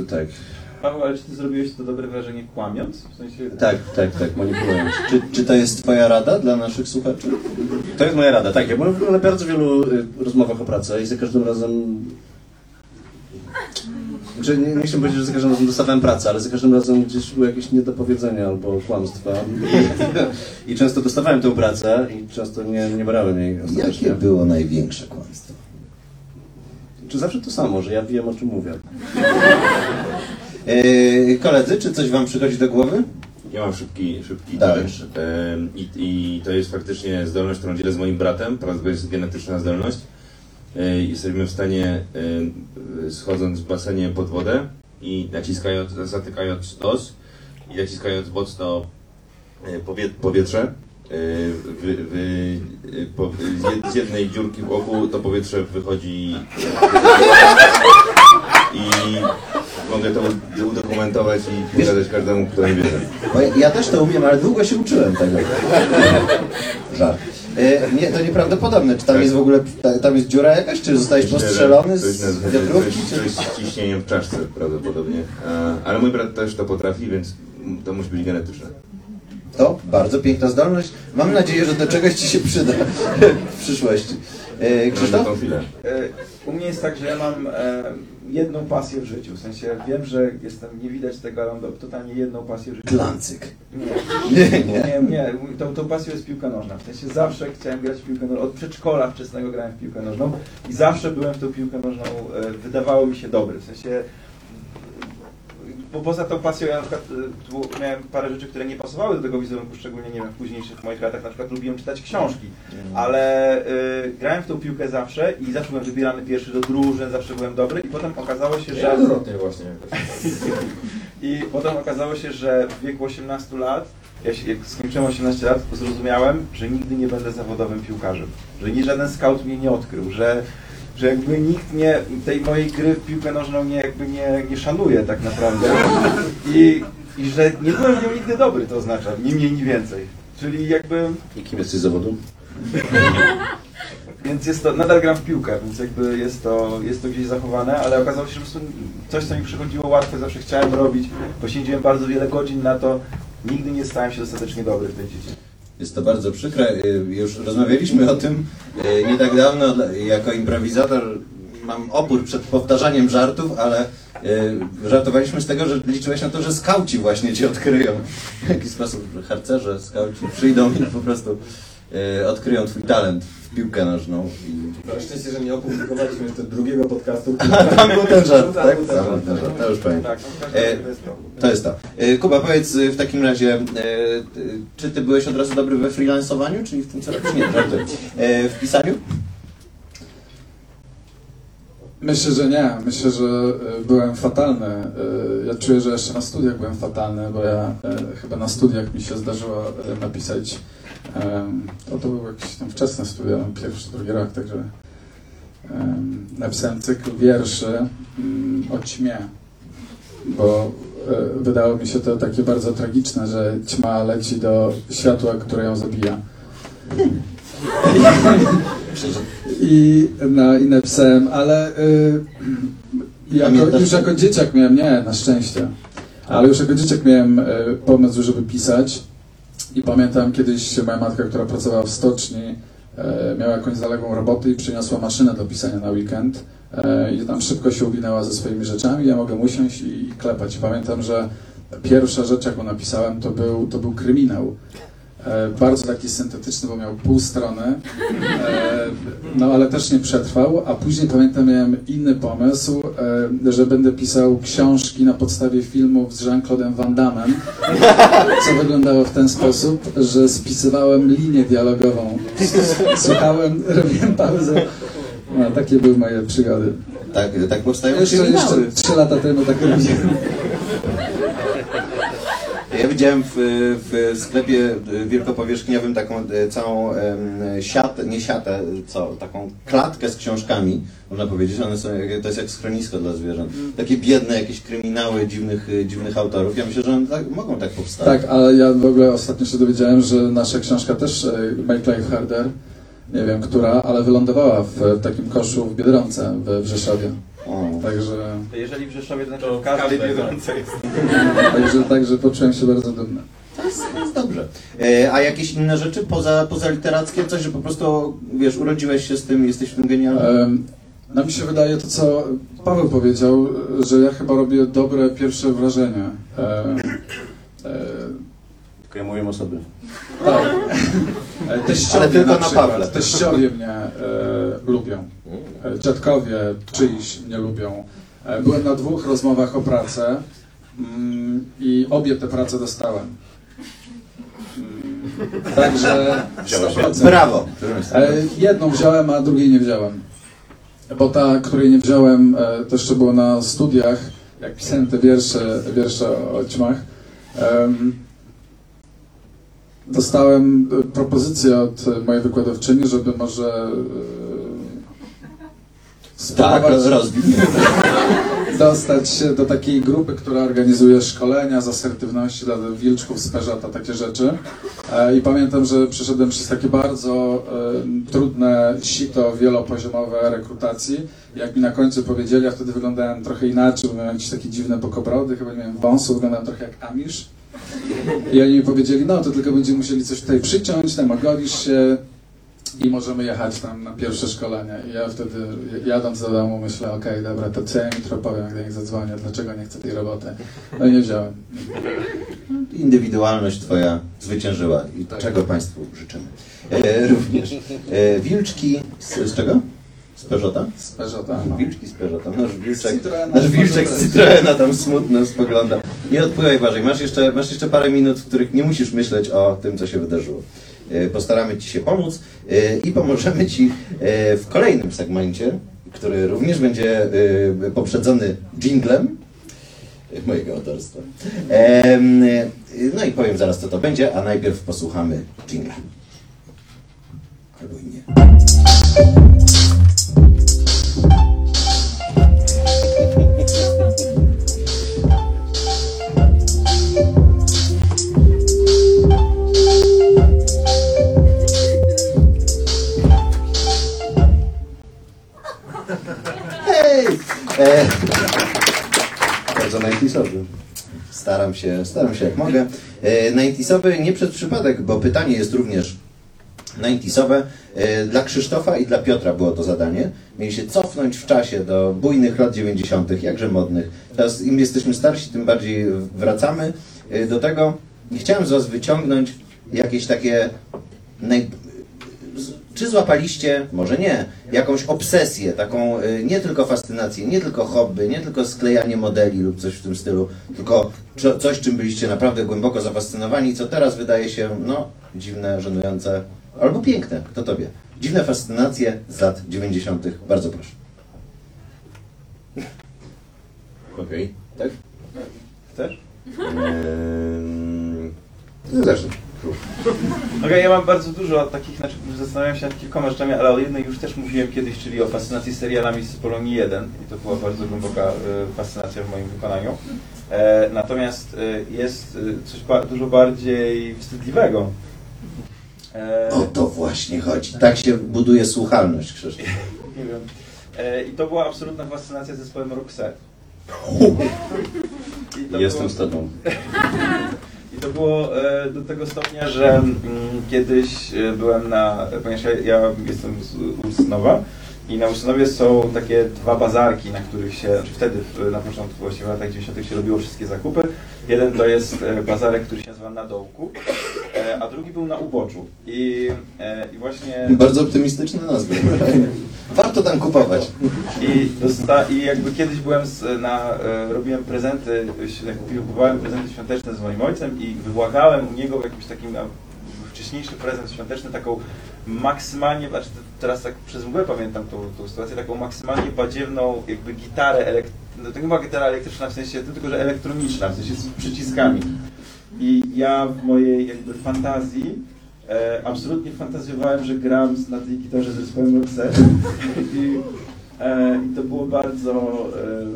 [SPEAKER 2] e, tak,
[SPEAKER 6] Paweł, ale czy ty zrobiłeś to dobre wrażenie kłamiąc? W sensie...
[SPEAKER 2] tak, tak, tak, manipulując.
[SPEAKER 1] Czy, czy to jest twoja rada dla naszych słuchaczy?
[SPEAKER 2] To jest moja rada, tak. Ja byłem na bardzo wielu y, rozmowach o pracy i za każdym razem. Znaczy, nie, nie chcę powiedzieć, że za każdym razem dostawałem pracę, ale za każdym razem gdzieś były jakieś niedopowiedzenia albo kłamstwa. I, i często dostawałem tę pracę i często nie, nie brałem jej ostatecznie.
[SPEAKER 1] Jakie było największe kłamstwo?
[SPEAKER 2] Czy zawsze to samo, że ja wiem o czym mówię?
[SPEAKER 1] E, koledzy, czy coś wam przychodzi do głowy?
[SPEAKER 5] Ja mam szybki, szybki challenge. Em, I, I to jest faktycznie zdolność, którą dzielę z moim bratem. To jest genetyczna zdolność. E, Jesteśmy w stanie, e, schodząc w basenie pod wodę i naciskając, zatykając nos i naciskając mocno e, powie, powietrze, wy, wy, po, z jed- z jednej dziurki w oku to powietrze wychodzi i mogę to udokumentować i pokazać każdemu, kto nie
[SPEAKER 1] ja, ja też to umiem, ale długo się uczyłem tego. Żart. E, nie, to nieprawdopodobne. Czy tam jest w ogóle, ta- tam jest dziura jakaś? Czy zostałeś postrzelony z wiatrówki?
[SPEAKER 5] Coś,
[SPEAKER 1] Czy...
[SPEAKER 5] coś z ciśnieniem w czaszce prawdopodobnie. E, Ale mój brat też to potrafi, więc to musi być genetyczne.
[SPEAKER 1] To bardzo piękna zdolność. Mam nadzieję, że do czegoś ci się przyda w przyszłości. E, Krzysztof?
[SPEAKER 6] E, U mnie jest tak, że ja mam e, jedną pasję w życiu. W sensie wiem, że jestem, nie widać tego, ale mam totalnie jedną pasję w życiu.
[SPEAKER 1] Glancyk.
[SPEAKER 6] Nie,
[SPEAKER 1] Nie, nie.
[SPEAKER 6] nie, nie. Tą, tą pasją jest piłka nożna. W sensie zawsze chciałem grać w piłkę nożną. Od przedszkola wczesnego grałem w piłkę nożną i zawsze byłem w tą piłkę nożną, e, wydawało mi się dobry. W sensie bo poza tą pasją ja na przykład y, miałem parę rzeczy, które nie pasowały do tego wizerunku, szczególnie nie wiem, w późniejszych moich latach na przykład lubiłem czytać książki, ale y, grałem w tą piłkę zawsze i zawsze byłem wybierany pierwszy do drużyn, zawsze byłem dobry i potem okazało się, że...
[SPEAKER 4] Ja odwrotnie właśnie.
[SPEAKER 6] I potem okazało się, że w wieku 18 lat, ja się, jak skończyłem 18 lat, zrozumiałem, że nigdy nie będę zawodowym piłkarzem. Że nie żaden scout mnie nie odkrył, że, że jakby nikt nie, tej mojej gry w piłkę nożną nie, jakby nie, nie szanuje tak naprawdę. I, I że nie byłem w nią nigdy dobry, to oznacza, ni mniej, ni więcej. Czyli jakby,
[SPEAKER 2] I kim jesteś z zawodu?
[SPEAKER 6] więc jest to, nadal gram w piłkę, więc jakby jest to, jest to gdzieś zachowane, ale okazało się, że po prostu coś, co mi przychodziło łatwe, zawsze chciałem robić, poświęciłem bardzo wiele godzin na to, nigdy nie stałem się dostatecznie dobry w tej dziedzinie.
[SPEAKER 1] Jest to bardzo przykre. Y, Już rozmawialiśmy o tym y, nie tak dawno. Jako improwizator mam opór przed powtarzaniem żartów, ale y, żartowaliśmy z tego, że liczyłeś na to, że skauci właśnie cię odkryją. W jakiś sposób, harcerze, skauci przyjdą i po prostu odkryją twój talent w piłkę nożną. I...
[SPEAKER 4] Na szczęście, że nie opublikowaliśmy jeszcze drugiego podcastu.
[SPEAKER 1] Tam był ten żart,
[SPEAKER 4] Tam
[SPEAKER 1] tak? Tam był ten żart, to już pamiętam.
[SPEAKER 6] Tak,
[SPEAKER 1] E,
[SPEAKER 6] to jest to.
[SPEAKER 1] To jest to. E, Kuba, powiedz y, w takim razie, e, ty- czy ty byłeś od razu dobry we freelansowaniu, czyli w tym co robisz? Nie, żartuję. E, W pisaniu?
[SPEAKER 3] Myślę, że nie. Myślę, że e, byłem fatalny. E, Ja czuję, że jeszcze na studiach byłem fatalny, bo ja e, chyba na studiach mi się zdarzyło e, napisać. To, to był jakieś tam wczesne studia, pierwszy, drugi rok, także em, napisałem cykl wierszy mm, o ćmie, bo e, wydało mi się to takie bardzo tragiczne, że ćma leci do światła, które ją zabija. I, no, i napisałem, ale y, jako, już jako dzieciak miałem, nie, na szczęście, ale już jako dzieciak miałem y, pomysł, żeby pisać i pamiętam kiedyś moja matka, która pracowała w stoczni, e, miała jakąś zaległą robotę i przyniosła maszynę do pisania na weekend e, i tam szybko się uwinęła ze swoimi rzeczami, ja mogę usiąść i, klepać. Pamiętam, że pierwsza rzecz, jaką napisałem, to był, to był kryminał. E, bardzo taki syntetyczny, bo miał pół strony, e, no ale też nie przetrwał, a później pamiętam miałem inny pomysł, e, że będę pisał książki na podstawie filmów z Jean-Claude'em Van Damme, co wyglądało w ten sposób, że spisywałem linię dialogową, słuchałem, robiłem pauzę, no, takie były moje przygody.
[SPEAKER 1] Tak, tak powstają
[SPEAKER 3] Jeszcze, jeszcze trzy lata temu tak robiłem.
[SPEAKER 1] Widziałem w, w sklepie wielkopowierzchniowym taką e, całą siatę, nie siatę, co, taką klatkę z książkami, można powiedzieć, one są, jak- to jest jak schronisko dla zwierząt. Takie biedne jakieś kryminały dziwnych, e, dziwnych autorów. Ja myślę, że one tak, mogą tak powstać.
[SPEAKER 3] Tak, ale ja w ogóle ostatnio się dowiedziałem, że nasza książka też, e, Life Harder, nie wiem która, ale wylądowała w, w takim koszu w Biedronce w, w Rzeszowie. Także,
[SPEAKER 6] Jeżeli w Rzeszowie, to znaczy
[SPEAKER 4] To
[SPEAKER 6] w każdej biedronce jest.
[SPEAKER 3] także, także poczułem się bardzo dumny.
[SPEAKER 1] To jest, to jest dobrze. E, a jakieś inne rzeczy poza, poza literackie? Coś, że po prostu, wiesz, urodziłeś się z tym, jesteś w tym genialny?
[SPEAKER 3] Em, No mi się wydaje to, co Paweł powiedział, że ja chyba robię dobre pierwsze wrażenie. Em, e,
[SPEAKER 2] Tylko ja mówię o sobie.
[SPEAKER 3] tak. E, Teściowie
[SPEAKER 1] Ale tylko na
[SPEAKER 3] przykład.
[SPEAKER 1] Pawle.
[SPEAKER 3] Teściowie mnie e, lubią. E, Dziadkowie czyjś mnie lubią. E, byłem na dwóch rozmowach o pracę mm, i obie te prace dostałem. Mm, Także 100%.
[SPEAKER 1] Brawo!
[SPEAKER 3] E, jedną wziąłem, a drugiej nie wziąłem. Bo ta, której nie wziąłem, to jeszcze było na studiach, jak pisałem te wiersze, wiersze o ćmach. em, dostałem propozycję od mojej wykładowczyni, żeby może
[SPEAKER 1] Tak, rozbił.
[SPEAKER 3] dostać się do takiej grupy, która organizuje szkolenia z asertywności dla wilczków z Peżata, takie rzeczy. E, I pamiętam, że przeszedłem przez takie bardzo e, trudne sito wielopoziomowe rekrutacji. Jak mi na końcu powiedzieli, ja wtedy wyglądałem trochę inaczej, bo miałem jakieś takie dziwne bokobrody, chyba nie miałem wąsów, wyglądałem trochę jak Amish. I oni mi powiedzieli, no to tylko będziemy musieli coś tutaj przyciąć, tam ogolisz się i możemy jechać tam na pierwsze szkolenie. I ja wtedy jadąc do domu myślę, okej, dobra, to co ja im jutro powiem, jak do nich zadzwonię, dlaczego nie chcę tej roboty. No i nie wziąłem.
[SPEAKER 1] Indywidualność Twoja zwyciężyła i czego Państwu życzymy. E, również. E, wilczki z, z czego? Z Peugeota?
[SPEAKER 3] Z Peżota, no.
[SPEAKER 1] Wilczki z Peugeota. Nasz wilczek,
[SPEAKER 3] Citroena.
[SPEAKER 1] nasz wilczek z Citroena tam smutno spogląda. Nie odpływaj Błażej, masz jeszcze, masz jeszcze parę minut, w których nie musisz myśleć o tym, co się wydarzyło. E, Postaramy Ci się pomóc e, i pomożemy Ci e, w kolejnym segmencie, który również będzie poprzedzony jinglem e, mojego autorstwa. No i powiem zaraz, co to będzie, a najpierw posłuchamy jingla. Albo i nie. E,
[SPEAKER 2] Bardzo najpisowy.
[SPEAKER 1] Staram się, staram się jak mogę. E, 90sowy nie przez przypadek, bo pytanie jest również 90sowe. E, Dla Krzysztofa i dla Piotra było to zadanie. Mieli się cofnąć w czasie do bujnych lat 90., jakże modnych. Teraz im jesteśmy starsi, tym bardziej wracamy e, do tego. I chciałem z Was wyciągnąć jakieś takie naj... Czy złapaliście, może nie, jakąś obsesję, taką y, nie tylko fascynację, nie tylko hobby, nie tylko sklejanie modeli lub coś w tym stylu, tylko coś, czym byliście naprawdę głęboko zafascynowani, co teraz wydaje się, no, dziwne, żenujące, albo piękne, kto tobie. Dziwne fascynacje z lat 90. Bardzo proszę.
[SPEAKER 5] Okej.
[SPEAKER 1] Tak? Chcesz?
[SPEAKER 5] No zacznę.
[SPEAKER 6] Okej, ja mam bardzo dużo takich, znaczy zastanawiam się nad kilkoma rzeczami, ale o jednej już też mówiłem kiedyś, czyli o fascynacji serialami z Polonii 1 i to była bardzo głęboka e, fascynacja w moim wykonaniu. E, natomiast e, jest coś ba- dużo bardziej wstydliwego.
[SPEAKER 1] O to właśnie chodzi. Tak się buduje słuchalność, Krzysztof.
[SPEAKER 6] nie wiem. I to była absolutna fascynacja zespołem Roxette.
[SPEAKER 2] Jestem
[SPEAKER 6] było-
[SPEAKER 2] z tobą.
[SPEAKER 6] To było e, do tego stopnia, że mm, kiedyś e, byłem na, ponieważ ja, ja jestem z Ursynowa i na Ursynowie są takie dwa bazarki, na których się, znaczy wtedy na początku właściwie w latach 90. się robiło wszystkie zakupy. Jeden to jest e, bazarek, który się nazywa Na Dołku, a drugi był na Uboczu. I, e, i właśnie...
[SPEAKER 1] Bardzo optymistyczne nazwy. Warto tam kupować.
[SPEAKER 6] I, dosta- I jakby kiedyś byłem z, na, e, robiłem prezenty, kupowałem prezenty świąteczne z moim ojcem i wybłagałem u niego w jakimś takim wcześniejszy prezent świąteczny, taką maksymalnie, znaczy te- teraz tak przez mgłę pamiętam tą, tą sytuację, taką maksymalnie badziewną jakby gitarę elektryczną, no to nie była gitara elektryczna w sensie, tylko że elektroniczna, w sensie z przyciskami. I ja w mojej jakby fantazji e, absolutnie fantazjowałem, że gram na tej gitarze ze swoim Roxette I, e, i to było bardzo, e,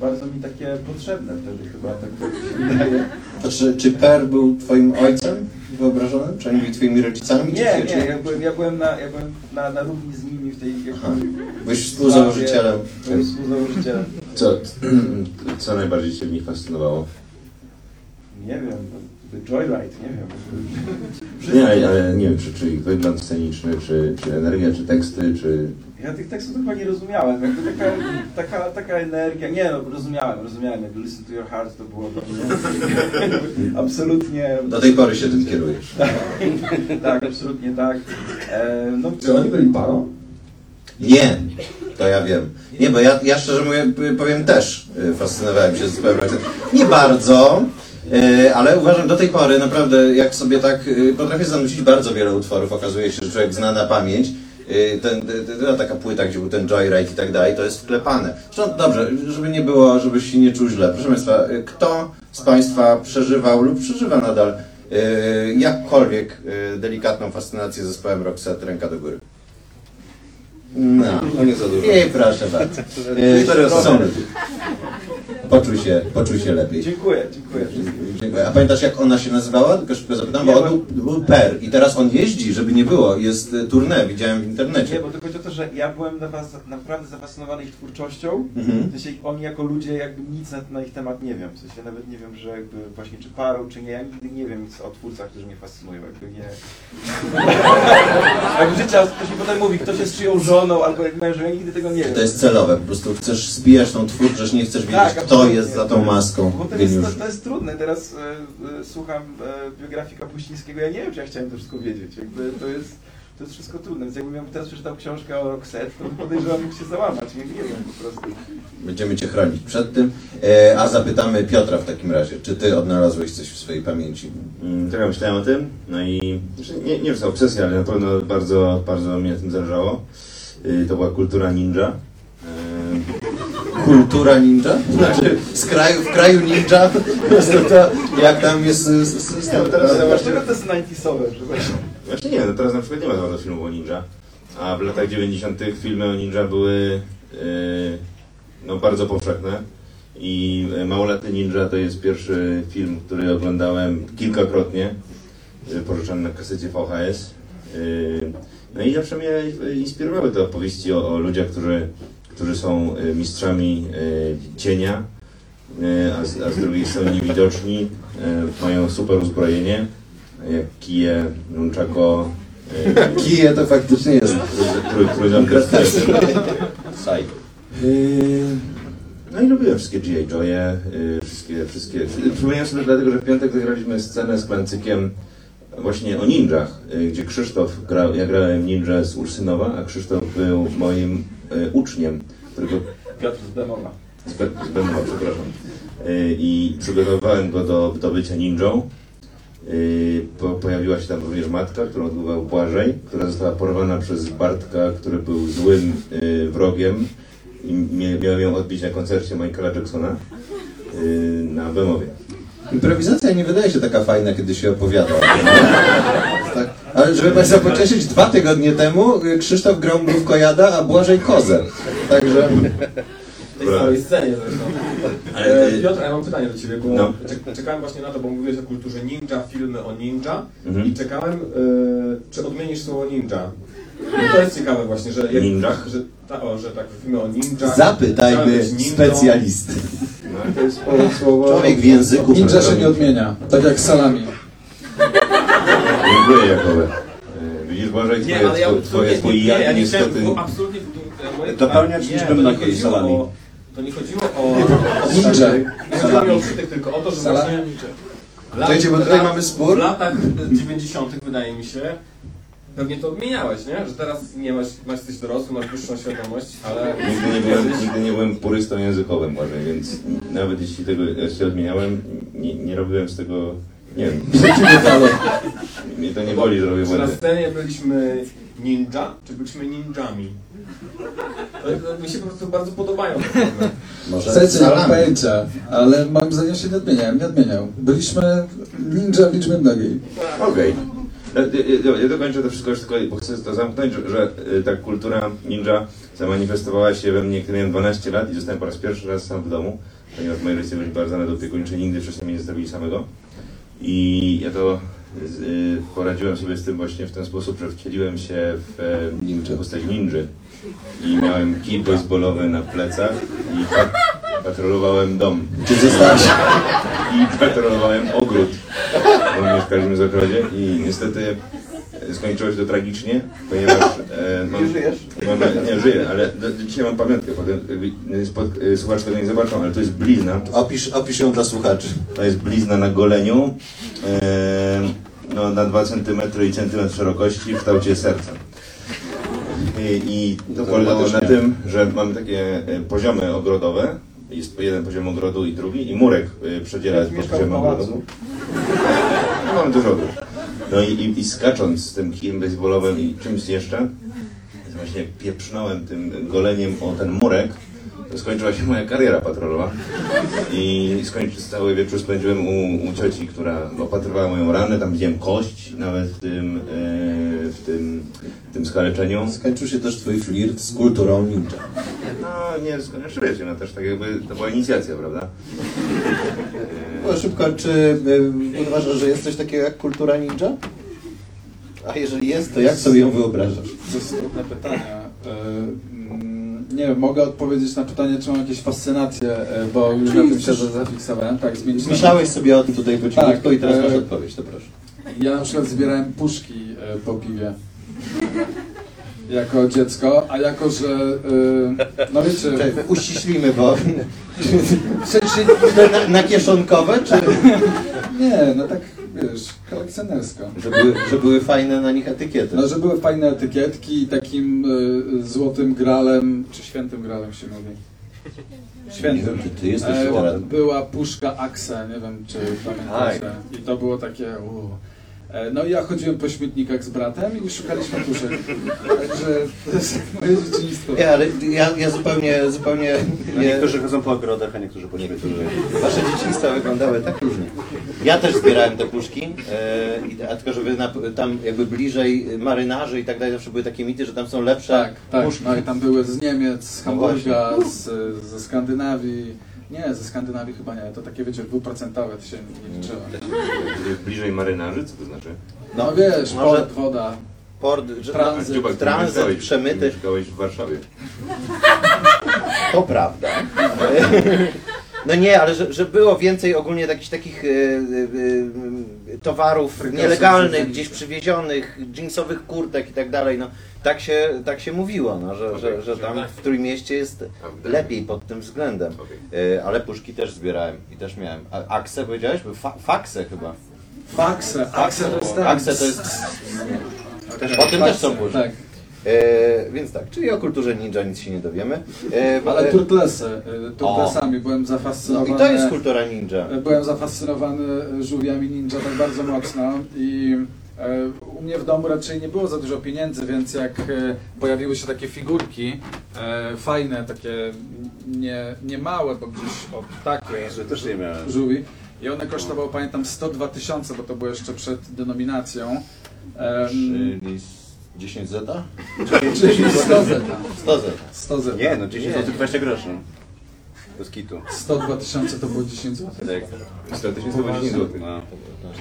[SPEAKER 6] bardzo mi takie potrzebne wtedy chyba, tak mi się wydaje.
[SPEAKER 1] To czy, czy Per był twoim ojcem wyobrażonym? Czy oni byli twoimi rodzicami?
[SPEAKER 6] Nie,
[SPEAKER 1] czy,
[SPEAKER 6] nie, ja byłem, ja byłem, na, ja byłem na, na równi z nimi w tej
[SPEAKER 1] Aha.
[SPEAKER 6] jakby,
[SPEAKER 1] Byłeś współzałożycielem.
[SPEAKER 6] Byłem współzałożycielem.
[SPEAKER 5] Co, co najbardziej Cię w nich fascynowało?
[SPEAKER 6] Nie wiem, The Joyride, nie wiem.
[SPEAKER 5] Nie, ale, nie wiem, czy, czy ich wygląd sceniczny, czy, czy energia, czy teksty, czy...
[SPEAKER 6] Ja tych tekstów chyba nie rozumiałem, jakby taka, taka, taka energia, nie no, rozumiałem, rozumiałem, jakby Listen to Your Heart to było do mnie absolutnie,
[SPEAKER 1] Do tej pory się tym kierujesz.
[SPEAKER 6] tak, absolutnie tak. E, no,
[SPEAKER 4] Czy oni byli parą?
[SPEAKER 1] Nie, to ja wiem. Nie, bo ja, ja szczerze mówię, powiem też, y, fascynowałem się Roxette. Nie bardzo, ale uważam do tej pory naprawdę, jak sobie tak, y, potrafię zanucić bardzo wiele utworów, okazuje się, że człowiek zna na pamięć. Y, Ten, taka płyta, gdzie był ten Joyride i tak dalej, to jest wklepane. Zresztą dobrze, żeby nie było, żebyś się nie czuł źle. Proszę Państwa, kto z Państwa przeżywał lub przeżywa nadal jakkolwiek delikatną fascynację zespołem Roxette, ręka do góry? No,
[SPEAKER 2] No nie za dużo.
[SPEAKER 1] i proszę bardzo. E,
[SPEAKER 2] osoby.
[SPEAKER 1] są ludzie. Poczuj się, poczuj się lepiej.
[SPEAKER 6] dziękuję, dziękuję wszystkim.
[SPEAKER 1] Dziękuję. A pamiętasz jak ona się nazywała? Tylko szybko zapytam,
[SPEAKER 6] Nie,
[SPEAKER 1] bo on był, był Per i teraz on jeździ, żeby nie było, jest tournée, widziałem w
[SPEAKER 6] Nie,
[SPEAKER 1] internecie.
[SPEAKER 6] bo to chodzi o to, że ja byłem na was, naprawdę zafascynowany ich twórczością.
[SPEAKER 1] Mhm.
[SPEAKER 6] W sensie oni jako ludzie jakby nic na, na ich temat nie wiem. W sensie nawet nie wiem, że jakby właśnie czy parą, czy nie. Ja nigdy nie wiem nic o twórcach, którzy mnie fascynują. Jakby nie. Jak życia ktoś mi potem mówi, kto się z czyją żoną, albo jak mężem, ja nigdy tego nie wiem.
[SPEAKER 1] To jest celowe, po prostu chcesz spijać tą twórczość, nie chcesz wiedzieć,
[SPEAKER 6] Tak,
[SPEAKER 1] kto
[SPEAKER 6] absolutnie.
[SPEAKER 1] jest za tą maską
[SPEAKER 6] Bo to jest, to, to jest trudne. Teraz e, e, słucham e, biografii Kapuścińskiego, ja nie wiem, czy ja chciałem to wszystko wiedzieć. Jakby to jest, to jest wszystko trudne. Więc jakbym teraz przeczytał książkę o Roxette, to podejrzewam, mógł się załamać. Nie, nie wiem po prostu.
[SPEAKER 1] Będziemy cię chronić przed tym. E, a zapytamy Piotra w takim razie, czy ty odnalazłeś coś w swojej pamięci?
[SPEAKER 5] Mm, Trochę myślałem o tym, no i nie, nie wiem, czy to obsesja, ale na pewno bardzo, bardzo mi na tym zależało. Y, To była kultura ninja.
[SPEAKER 1] Kultura ninja? Znaczy z kraju, w kraju ninja? Prostu to, jak tam jest z, z, z,
[SPEAKER 5] Nie, bo teraz
[SPEAKER 6] Dlaczego to jest 90sowe? że właśnie-
[SPEAKER 5] Właśnie nie, no teraz na przykład nie ma za bardzo filmów o ninja, a w latach 90. filmy o ninja były y, no, bardzo powszechne i y, Małoletny Ninja to jest pierwszy film, który oglądałem kilkakrotnie, y, pożyczany na kasecie VHS. No i zawsze mnie inspirowały te opowieści o, o ludziach, którzy, którzy są y, mistrzami y, cienia, y, a z, a z drugiej strony niewidoczni, y, mają super uzbrojenie, jak kije, nunchako, y,
[SPEAKER 1] Kije to faktycznie jest.
[SPEAKER 5] trój- trójząbkę z tyłu.
[SPEAKER 1] Saj.
[SPEAKER 5] Yy, No i lubiłem wszystkie G.I. Joe'e, yy, wszystkie, wszystkie... Przypomniałem sobie dlatego, że w piątek zagraliśmy scenę z Klancykiem właśnie o ninjach, yy, gdzie Krzysztof grał, ja grałem ninja z Ursynowa, a Krzysztof był moim uczniem, którego
[SPEAKER 6] Piotr z Bemowa.
[SPEAKER 5] z Be- z Bemowa, przepraszam. Yy, I przygotowywałem go do, do bycia ninją. Yy, po, pojawiła się tam również matka, którą odbywał Błażej, która została porwana przez Bartka, który był złym yy, wrogiem i miałem ją odbić na koncercie Michaela Jacksona yy, na Bemowie.
[SPEAKER 1] Improwizacja nie wydaje się taka fajna, kiedy się opowiada. Tak. Ale żeby Państwa pocieszyć, dwa tygodnie temu Krzysztof grał mrówko jada, a Błażej kozę. Także
[SPEAKER 4] W tej samej scenie zresztą.
[SPEAKER 5] Ale,
[SPEAKER 4] Piotr, ja mam pytanie do Ciebie, bo
[SPEAKER 5] No.
[SPEAKER 4] czek- czekałem właśnie na to, bo mówiłeś o kulturze ninja, filmy o ninja
[SPEAKER 5] Mhm.
[SPEAKER 4] i czekałem, e, czy odmienisz słowo ninja. I to jest ciekawe właśnie, że... Jak,
[SPEAKER 5] Ninjach?
[SPEAKER 4] Że, ta, o, że tak, filmy o ninjach.
[SPEAKER 1] zapytajmy specjalisty.
[SPEAKER 5] No, to jest słowo...
[SPEAKER 1] Człowiek w języku.
[SPEAKER 3] Ninja się nie odmienia, tak jak salami.
[SPEAKER 5] Dziękuję, Jakowe. Y, Widzisz, Boże,
[SPEAKER 4] Nie,
[SPEAKER 5] twoje,
[SPEAKER 4] ale ja
[SPEAKER 5] twoje, twoje
[SPEAKER 4] nie, nie, ja nie
[SPEAKER 5] niestety...
[SPEAKER 4] bo absolutnie... to- moje
[SPEAKER 2] Dopełniać liczbę
[SPEAKER 4] nie, to nie
[SPEAKER 2] mnogiej
[SPEAKER 4] chodziło
[SPEAKER 2] salami.
[SPEAKER 4] o- To nie chodziło o...
[SPEAKER 3] Ninja.
[SPEAKER 4] Nie chodziło o przytyk, tylko o to, że
[SPEAKER 3] Salami.
[SPEAKER 4] właśnie...
[SPEAKER 1] Słuchajcie, bo tutaj mamy spór.
[SPEAKER 4] W latach 90. wydaje mi się, pewnie to odmieniałeś, nie? Że teraz nie masz, masz jesteś dorosły, masz wyższą świadomość, ale...
[SPEAKER 5] Nigdy nie, byłem, nigdy nie byłem purystą językowym, może, więc nawet jeśli tego się odmieniałem, nie, nie robiłem z tego, nie wiem, mnie to nie boli, że robię
[SPEAKER 4] Czy na
[SPEAKER 5] błędy.
[SPEAKER 4] scenie byliśmy ninja, czy byliśmy ninjami? To, to mi się po prostu bardzo podobają te filmy.
[SPEAKER 1] Może
[SPEAKER 3] Serce nie mam
[SPEAKER 1] salami.
[SPEAKER 3] pojęcia, ale moim zdaniem się nie odmieniałem, nie odmieniał. Byliśmy ninja w liczbie mnogiej.
[SPEAKER 5] Okej. Ja, ja, ja dokończę to wszystko już tylko, bo chcę to zamknąć, że, że y, ta kultura ninja zamanifestowała się we mnie, kiedy miałem 12 lat i zostałem po raz pierwszy raz sam w domu, ponieważ moi rodzice byli bardzo nadopiekuńczy, nigdy wcześniej mnie nie zostawili samego. I ja to y, poradziłem sobie z tym właśnie w ten sposób, że wcieliłem się w e,
[SPEAKER 1] Ninja.
[SPEAKER 5] postać ninży i miałem kij baseballowy na plecach i pat patrolowałem dom.
[SPEAKER 1] Czy zostałeś?
[SPEAKER 5] I patrolowałem ogród, bo mieszkaliśmy w zagrodzie i niestety skończyło się to tragicznie, ponieważ... E, mam, nie żyjesz? Mam, nie, żyję, ale do, dzisiaj mam pamiątkę, potem e, spod, e, słuchacze tego nie zobaczą, ale to jest blizna,
[SPEAKER 1] Opisz, opisz ją dla słuchaczy.
[SPEAKER 5] to jest blizna na goleniu, e, no, na 2 cm i centymetr szerokości w kształcie serca. I, i to polegało na tym, że mamy takie e, poziomy ogrodowe, jest jeden poziom ogrodu i drugi, i murek e, przedziela po
[SPEAKER 6] Mieszkał w
[SPEAKER 5] poziomie ogrodu. No, mamy dużo ogród. No i, i, i skacząc z tym kijem baseballowym i czymś jeszcze, właśnie pieprznąłem tym goleniem o ten murek, to skończyła się moja kariera patrolowa. I skończy, cały wieczór spędziłem u, u cioci, która opatrywała moją ranę, tam widziałem kość nawet w tym, e, w tym, tym skaleczeniu.
[SPEAKER 1] Skończył się też twój flirt z kulturą ninja.
[SPEAKER 5] No nie skończyłem się, no też tak jakby to była inicjacja, prawda?
[SPEAKER 1] No, szybko, czy y, uważasz, że jest coś takiego jak kultura ninja? A jeżeli jest, to jak sobie ją wyobrażasz?
[SPEAKER 3] To jest trudne pytanie. E, mm, Nie wiem, mogę odpowiedzieć na pytanie, czy mam jakieś fascynacje, e, bo już na tym się zafiksowałem. Tak, zmienić.
[SPEAKER 1] Myślałeś sobie o tym tutaj po cichutku
[SPEAKER 3] Tak,
[SPEAKER 1] i teraz
[SPEAKER 3] e,
[SPEAKER 1] masz odpowiedź, to proszę.
[SPEAKER 3] Ja na przykład zbierałem puszki e, po piwie. Jako dziecko, a jako, że. e, No wiecie.
[SPEAKER 1] Czekaj, Uściślimy, bo
[SPEAKER 3] W sensie,
[SPEAKER 1] na, na kieszonkowe, czy
[SPEAKER 3] nie, no tak wiesz, kolekcjonersko.
[SPEAKER 1] że były, że były fajne na nich etykiety?
[SPEAKER 3] No, że były fajne etykietki i takim e, złotym gralem, czy świętym gralem się mówi.
[SPEAKER 1] Nie
[SPEAKER 3] Świętym.
[SPEAKER 1] wiem, czy ty jesteś
[SPEAKER 3] E, była puszka Axe, nie wiem czy pamiętacie. I to było takie. uu. E, No i ja chodziłem po śmietnikach z bratem i szukaliśmy puszek. Także to jest moje dzieciństwo.
[SPEAKER 1] Nie, ale ja, ja zupełnie, zupełnie nie,
[SPEAKER 2] niektórzy chodzą po ogrodach, a niektórzy po śmietnikach.
[SPEAKER 1] Wasze dzieciństwa wyglądały tak różnie. Ja też zbierałem te puszki, e, a tylko żeby na, tam jakby bliżej marynarzy i tak dalej zawsze były takie mity, że tam są lepsze
[SPEAKER 3] Tak, tak.
[SPEAKER 1] puszki.
[SPEAKER 3] No i tam były z Niemiec, z
[SPEAKER 1] No
[SPEAKER 3] Hamburga, z, ze Skandynawii. Nie, ze Skandynawii chyba nie. To takie wiecie, dwuprocentowe to się nie liczyło.
[SPEAKER 5] Bliżej marynarzy, co to znaczy?
[SPEAKER 3] No wiesz,
[SPEAKER 1] może-
[SPEAKER 3] port, woda.
[SPEAKER 1] Port, że,
[SPEAKER 3] Tranzyt.
[SPEAKER 5] Dziubak,
[SPEAKER 1] tranzyt
[SPEAKER 5] mieszkałeś-
[SPEAKER 1] przemyty.
[SPEAKER 5] ty Mieszkałeś w Warszawie.
[SPEAKER 1] To prawda. No nie, ale że, że było więcej ogólnie jakichś takich e, e, e, towarów nielegalnych, gdzieś przywiezionych, jeansowych kurtek i tak dalej. No, tak, się, tak się mówiło, no, że, że, że tam w Trójmieście jest lepiej pod tym względem. Ale puszki też zbierałem i też miałem. A Akse powiedziałeś? Fa faksę chyba.
[SPEAKER 3] Faxe. Axe to jest tak.
[SPEAKER 1] Akse to jest... O tym też są puszki.
[SPEAKER 3] Tak.
[SPEAKER 1] E, więc tak, czyli o kulturze ninja nic się nie dowiemy. E,
[SPEAKER 3] Ale
[SPEAKER 1] e,
[SPEAKER 3] turtlesy. Turtlesami byłem
[SPEAKER 1] no
[SPEAKER 3] zafascynowany.
[SPEAKER 1] i to jest kultura ninja.
[SPEAKER 3] Byłem zafascynowany żółwiami ninja tak bardzo mocno i e, u mnie w domu raczej nie było za dużo pieniędzy, więc jak e, pojawiły się takie figurki e, fajne, takie nie, nie małe, bo gdzieś o takie
[SPEAKER 2] Że też nie miałem.
[SPEAKER 3] żółwi, I one kosztowały, pamiętam, 102 tysiące, bo to było jeszcze przed denominacją.
[SPEAKER 1] Czyli 10 zeta?
[SPEAKER 3] czyli 100 zeta.
[SPEAKER 1] 100 zeta.
[SPEAKER 3] 100 zeta.
[SPEAKER 2] Nie, no 10 zł 20 groszy. Bez kitu.
[SPEAKER 3] 102 tysiące to było 10 zł.
[SPEAKER 2] Tak.
[SPEAKER 5] 100 tysięcy to 10 zł.
[SPEAKER 2] No.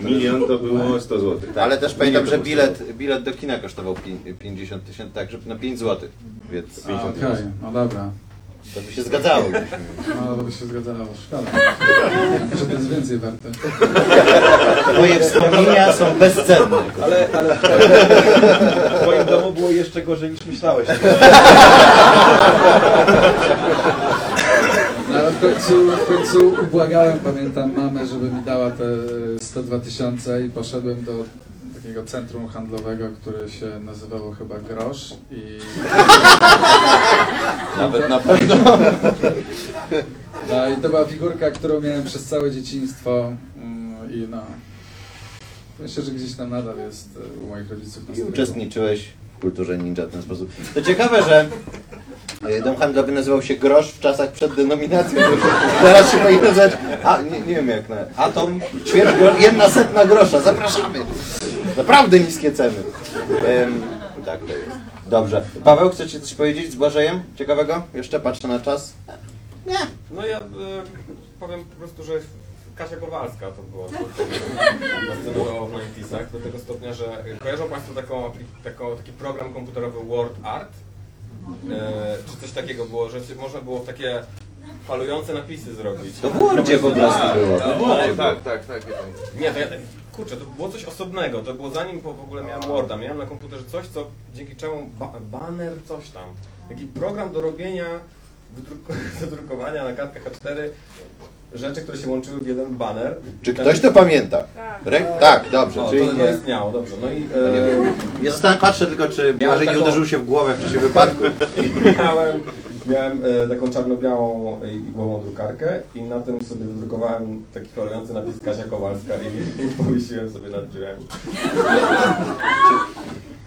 [SPEAKER 5] Milion to było 100 zł.
[SPEAKER 1] Ale też pamiętam, że bilet, bilet do kina kosztował pi- 50 tysięcy, tak, że na 5 zł. Więc
[SPEAKER 3] A, Okej, no dobra.
[SPEAKER 1] To by się zgadzało.
[SPEAKER 3] No, to by się zgadzało. Szkoda. Że to jest więcej warte.
[SPEAKER 1] Moje wspomnienia są bezcenne.
[SPEAKER 6] Ale, ale w twoim domu było jeszcze gorzej niż myślałeś.
[SPEAKER 3] No, ale w końcu, w końcu ubłagałem, pamiętam mamę, żeby mi dała te 102 tysiące i poszedłem do takiego centrum handlowego, które się nazywało chyba Grosz i
[SPEAKER 1] Nawet na pewno.
[SPEAKER 3] No i to była figurka, którą miałem przez całe dzieciństwo mm, i no... Myślę, że gdzieś tam nadal jest e, u moich rodziców na
[SPEAKER 1] I uczestniczyłeś kulturze ninja w ten sposób. To ciekawe, że e, dom handlowy nazywał się Grosz w czasach przed denominacją. Teraz się powinien nazywać, a nie, nie wiem jak na Atom, ćwierć jedna setna grosza, zapraszamy. Naprawdę niskie ceny. Tak to jest. Dobrze. Paweł, chcecie coś powiedzieć z Błażejem? Ciekawego? Jeszcze patrzę na czas.
[SPEAKER 4] No ja e, powiem po prostu, że Kasia Kowalska to było to, to, następowało w moich pisach do tego stopnia, że kojarzą Państwo taką, taką, taki program komputerowy Word Art? E, czy coś takiego było, że można było takie falujące napisy zrobić?
[SPEAKER 1] To w Wordzie po prostu było.
[SPEAKER 4] Tak,
[SPEAKER 1] To w Wordzie było.
[SPEAKER 4] tak, tak, tak. Nie, to ja, kurczę, to było coś osobnego, to było zanim w ogóle miałem Worda, miałem na komputerze coś, co dzięki czemu ba banner, coś tam, taki program do robienia, do drukowania na kartkach A4 rzeczy, które się łączyły w jeden banner.
[SPEAKER 1] Czy ktoś to pamięta? Rę... Tak, dobrze,
[SPEAKER 4] O,
[SPEAKER 1] czyli
[SPEAKER 4] to, to
[SPEAKER 1] nie.
[SPEAKER 4] istniało, dobrze. No i
[SPEAKER 1] Ja zostałem, patrzę tylko, czy Błażej nie
[SPEAKER 4] taką-
[SPEAKER 1] uderzył się w głowę w czasie wypadku.
[SPEAKER 4] e, miałem, miałem e, taką czarno-białą i igłową drukarkę i na tym sobie wydrukowałem taki falujący napis Kasia Kowalska i, i powiesiłem sobie nad drzwiami.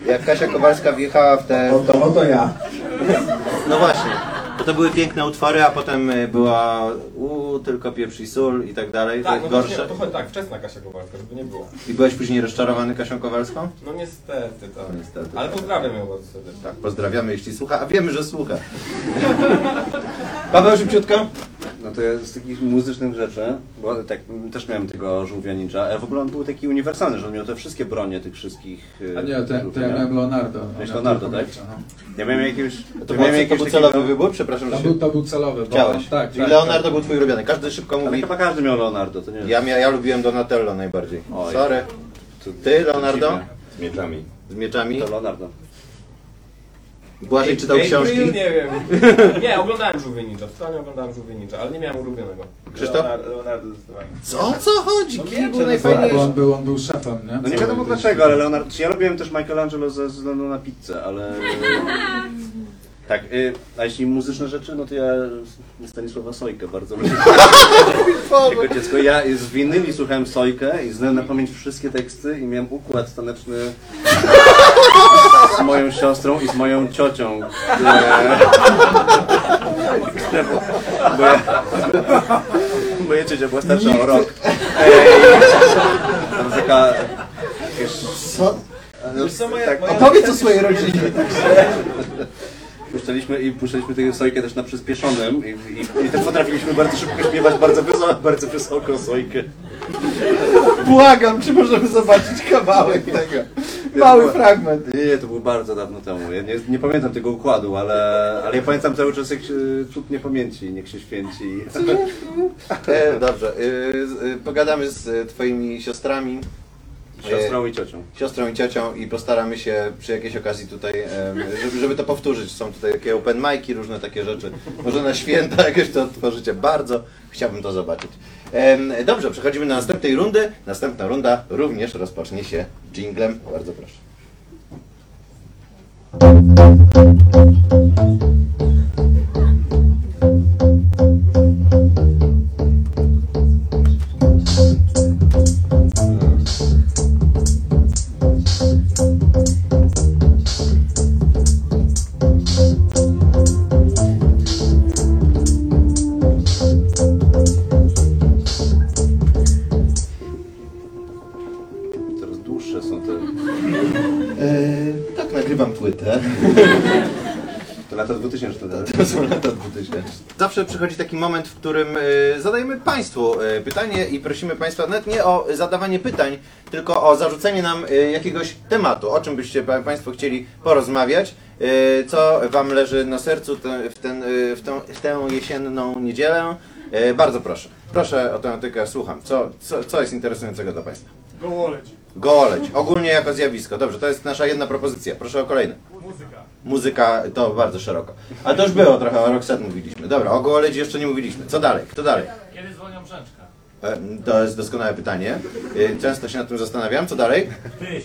[SPEAKER 1] Jak Kasia Kowalska wjechała w te...
[SPEAKER 4] Oto, oto ja.
[SPEAKER 1] No właśnie. Bo to były piękne utwory, a potem y, była u tylko pieprz i sól i tak dalej,
[SPEAKER 4] Tak,
[SPEAKER 1] te
[SPEAKER 4] no właśnie,
[SPEAKER 1] gorsze.
[SPEAKER 4] o to chodzi, tak, wczesna Kasia Kowalska, żeby nie było.
[SPEAKER 1] I byłeś później rozczarowany Kasią Kowalską?
[SPEAKER 4] No niestety, tak.
[SPEAKER 1] Niestety.
[SPEAKER 4] Ale pozdrawiam ją bardzo serdecznie.
[SPEAKER 1] Tak, pozdrawiamy, jeśli słucha, a wiemy, że słucha. Paweł, szybciutko?
[SPEAKER 2] No to ja z takich muzycznych rzeczy, bo tak też miałem tego żółwia ninja, ale w ogóle on był taki uniwersalny, że on miał te wszystkie bronie tych wszystkich. e,
[SPEAKER 3] A nie, to, ja miałem Leonardo.
[SPEAKER 2] Miałeś
[SPEAKER 3] Ja
[SPEAKER 2] Leonardo, tak?
[SPEAKER 3] no.
[SPEAKER 2] Ja miałem jakiegoś.
[SPEAKER 1] To,
[SPEAKER 2] ja
[SPEAKER 1] był,
[SPEAKER 2] miałem
[SPEAKER 1] to był
[SPEAKER 2] takiego-
[SPEAKER 1] celowy wybór? Przepraszam,
[SPEAKER 3] To
[SPEAKER 1] że
[SPEAKER 3] był,
[SPEAKER 1] się...
[SPEAKER 3] to był celowy. Bo,
[SPEAKER 1] Chciałeś.
[SPEAKER 3] Tak,
[SPEAKER 1] Czyli
[SPEAKER 3] tak,
[SPEAKER 1] Leonardo
[SPEAKER 3] tak.
[SPEAKER 1] był twój ulubiony. Każdy szybko
[SPEAKER 2] Ale
[SPEAKER 1] mówi...
[SPEAKER 2] chyba każdy miał Leonardo, to nie
[SPEAKER 1] Ja, mia, ja lubiłem Donatello najbardziej.
[SPEAKER 2] Oj.
[SPEAKER 1] Sorry. Ty, Leonardo?
[SPEAKER 5] Z mieczami.
[SPEAKER 1] Z mieczami?
[SPEAKER 2] To Leonardo.
[SPEAKER 1] Błażej czytał
[SPEAKER 4] April?
[SPEAKER 1] książki?
[SPEAKER 4] Nie wiem. Nie, oglądałem Żółwie Ninja, totalnie oglądałem Żółwie Ninja, ale nie miałem ulubionego.
[SPEAKER 1] Krzysztof?
[SPEAKER 6] Leonardo, Leonardo zdecydowanie.
[SPEAKER 1] Co? O co chodzi?
[SPEAKER 6] No
[SPEAKER 1] Kim był najfajniejszy?
[SPEAKER 3] Bo on był, on był szefem, nie?
[SPEAKER 2] No nie wiadomo dlaczego, ale Leonardo. Ja lubiłem też Michelangelo ze względu na pizzę, ale. Tak, y, a jeśli muzyczne rzeczy, no to ja Stanisława Sojkę bardzo lubię. Jako dziecko ja z winyli słuchałem Sojkę i znałem na pamięć wszystkie teksty i miałem układ taneczny z moją siostrą i z moją ciocią. które- Bo ja, moja ciocia była starsza o rok. Ej, tam taka... Jakaś,
[SPEAKER 1] Co?
[SPEAKER 6] Wiesz co, moja,
[SPEAKER 2] Tak,
[SPEAKER 6] moja,
[SPEAKER 1] Opowiedz o swojej rodzinie.
[SPEAKER 2] Puszczaliśmy i puszczaliśmy tę sojkę też na przyspieszonym i, i, i też potrafiliśmy bardzo szybko śpiewać bardzo wysoko, bardzo wysoko sojkę.
[SPEAKER 1] Błagam, czy możemy zobaczyć kawałek tego? Mały fragment.
[SPEAKER 2] Nie, nie, to było bardzo dawno temu. Ja nie, nie pamiętam tego układu, ale, ale ja pamiętam cały czas jak się, cud niepamięci, niech się święci.
[SPEAKER 1] E, dobrze, y, y, pogadamy z y, twoimi siostrami.
[SPEAKER 2] Siostrą i ciocią.
[SPEAKER 1] siostrą i ciocią i postaramy się przy jakiejś okazji tutaj, żeby, żeby to powtórzyć. Są tutaj takie open mic'i, różne takie rzeczy. Może na święta jakieś to tworzycie. Bardzo chciałbym to zobaczyć. Dobrze, przechodzimy do następnej rundy. Następna runda również rozpocznie się jinglem. Bardzo proszę. Przychodzi taki moment, w którym y, zadajemy Państwu y, pytanie i prosimy Państwa nawet nie o zadawanie pytań, tylko o zarzucenie nam y, jakiegoś tematu, o czym byście pa- Państwo chcieli porozmawiać, co Wam leży na sercu w, ten, w, tą, w tę jesienną niedzielę. Bardzo proszę. Proszę o tematykę, słucham. Co, co, co jest interesującego dla Państwa?
[SPEAKER 7] Gołoleć.
[SPEAKER 1] Gołoleć, ogólnie jako zjawisko. Dobrze, to jest nasza jedna propozycja. Proszę o kolejne.
[SPEAKER 7] Muzyka.
[SPEAKER 1] Muzyka to bardzo szeroko. A to już było trochę, o Roxette mówiliśmy. Dobra, o Gołoledzi jeszcze nie mówiliśmy. Co dalej? Kto dalej?
[SPEAKER 7] Kiedy zwolnią brzęczka?
[SPEAKER 1] E, To jest doskonałe pytanie. E, Często się nad tym zastanawiam. Co dalej?
[SPEAKER 7] Tyś.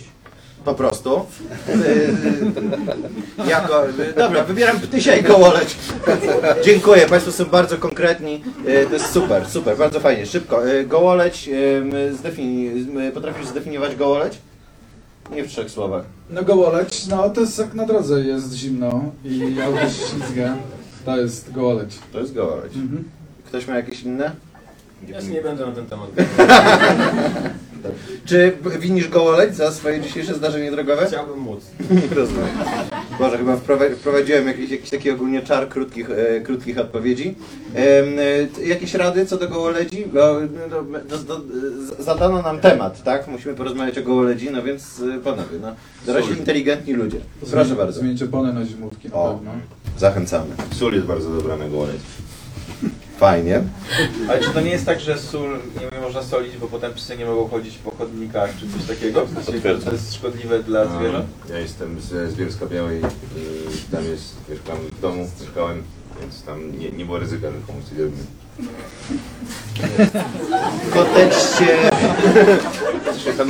[SPEAKER 1] Po prostu. E, Jako, dobra, wybieram Ptysia i Gołoleć. Dziękuję, Państwo są bardzo konkretni. E, To jest super, super, bardzo fajnie. Szybko. E, Gołoleć, e, zdefini- potrafisz zdefiniować Gołoleć? Nie w trzech słowach.
[SPEAKER 3] No gołoleć, no to jest jak na drodze jest zimno i auto się ślizga. To jest gołoleć.
[SPEAKER 1] To jest Gołoleć.
[SPEAKER 3] Mhm.
[SPEAKER 1] Ktoś ma jakieś inne?
[SPEAKER 4] Ja się nie będę na ten temat
[SPEAKER 1] Czy winisz Gołoleć za swoje dzisiejsze zdarzenie drogowe?
[SPEAKER 4] Chciałbym móc.
[SPEAKER 1] Rozumiem. Boże, chyba wprowa- wprowadziłem jakiś, jakiś taki ogólnie czar krótkich, e, krótkich odpowiedzi. E, t- jakieś rady co do gołoledzi? Bo, no, do, do, z- zadano nam temat, tak? Musimy porozmawiać o gołoledzi, no więc e, panowie, no, dorośli inteligentni ludzie. Proszę bardzo.
[SPEAKER 3] Zmienić opony na zimówki na
[SPEAKER 1] O.
[SPEAKER 3] pewno.
[SPEAKER 1] Zachęcamy.
[SPEAKER 5] Sól jest bardzo dobra na gołoleć.
[SPEAKER 1] Fajnie.
[SPEAKER 6] Ale czy to nie jest tak, że sól nie można solić, bo potem psy nie mogą chodzić po chodnikach czy coś takiego? W sensie,
[SPEAKER 5] Potwierdzam.
[SPEAKER 6] to jest szkodliwe dla zwierząt?
[SPEAKER 5] Ja jestem z, z Bielska Białej, y, tam jest, mieszkam w domu, mieszkałem, więc tam nie, nie było ryzyka, że komuś coś zrobimy.
[SPEAKER 1] Koteczcie.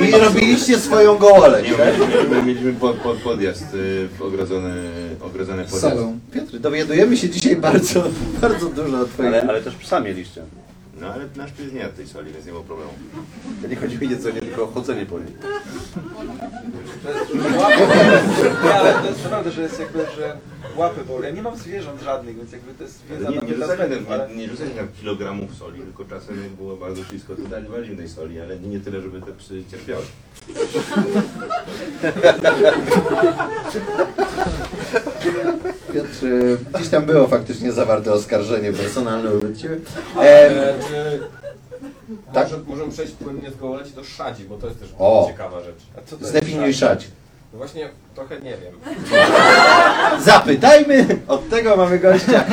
[SPEAKER 1] I robiliście swoją
[SPEAKER 5] Nie,
[SPEAKER 1] tak?
[SPEAKER 5] mieliśmy, mieliśmy pod, pod, podjazd, y, ogrodzony, ogrodzony
[SPEAKER 3] Z
[SPEAKER 5] podjazd.
[SPEAKER 3] salą.
[SPEAKER 1] Piotr, dowiadujemy się dzisiaj bardzo, bardzo dużo o twoich...
[SPEAKER 2] Ale, ale też psa mieliście.
[SPEAKER 5] No ale nasz pies nie jadł tej soli, więc nie było problemu.
[SPEAKER 2] To nie chodzi o jedzenie, tylko o chodzenie po niej.
[SPEAKER 6] Nie, ale to jest naprawdę, że jest jakby, że łapy, bo ja nie mam zwierząt żadnych, więc jakby to jest wiedza
[SPEAKER 5] Nie,
[SPEAKER 6] na
[SPEAKER 5] nie, rzucali,
[SPEAKER 6] ale...
[SPEAKER 5] nie, nie rzucali tam kilogramów soli, tylko czasem jak było bardzo ślisko, to dali zimnej soli, ale nie tyle, żeby te psy cierpiały.
[SPEAKER 1] Piotr, gdzieś tam było faktycznie zawarte oskarżenie personalne wobec ciebie.
[SPEAKER 4] E, czy...
[SPEAKER 1] Tak?
[SPEAKER 4] Może, możemy przejść płynnie z gołoleci do szadzi, bo to jest też
[SPEAKER 1] O.
[SPEAKER 4] ciekawa rzecz.
[SPEAKER 6] A co to jest?
[SPEAKER 1] Zdefiniuj szać.
[SPEAKER 4] Właśnie trochę nie wiem.
[SPEAKER 1] Zapytajmy! Od tego mamy gościa.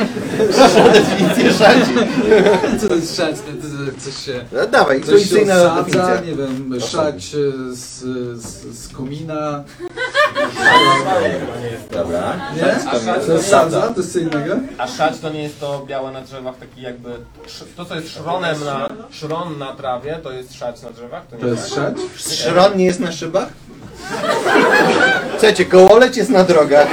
[SPEAKER 1] Proszę o definicję szadzi.
[SPEAKER 3] Co to jest? To jest coś się...
[SPEAKER 1] No, dawaj,
[SPEAKER 3] Coś się odsadza,
[SPEAKER 1] definicja.
[SPEAKER 3] nie wiem, szać z, z, z komina.
[SPEAKER 1] Dobra.
[SPEAKER 3] Nie? To jest sadza? To jest co innego?
[SPEAKER 4] A szać to nie jest to białe na drzewach, taki jakby... sz- To co jest szronem na... Szron na trawie, to jest szać na drzewach? To nie
[SPEAKER 3] To jest szać?
[SPEAKER 1] Szron nie jest na szybach? Słuchajcie, kołoleć jest na drogach.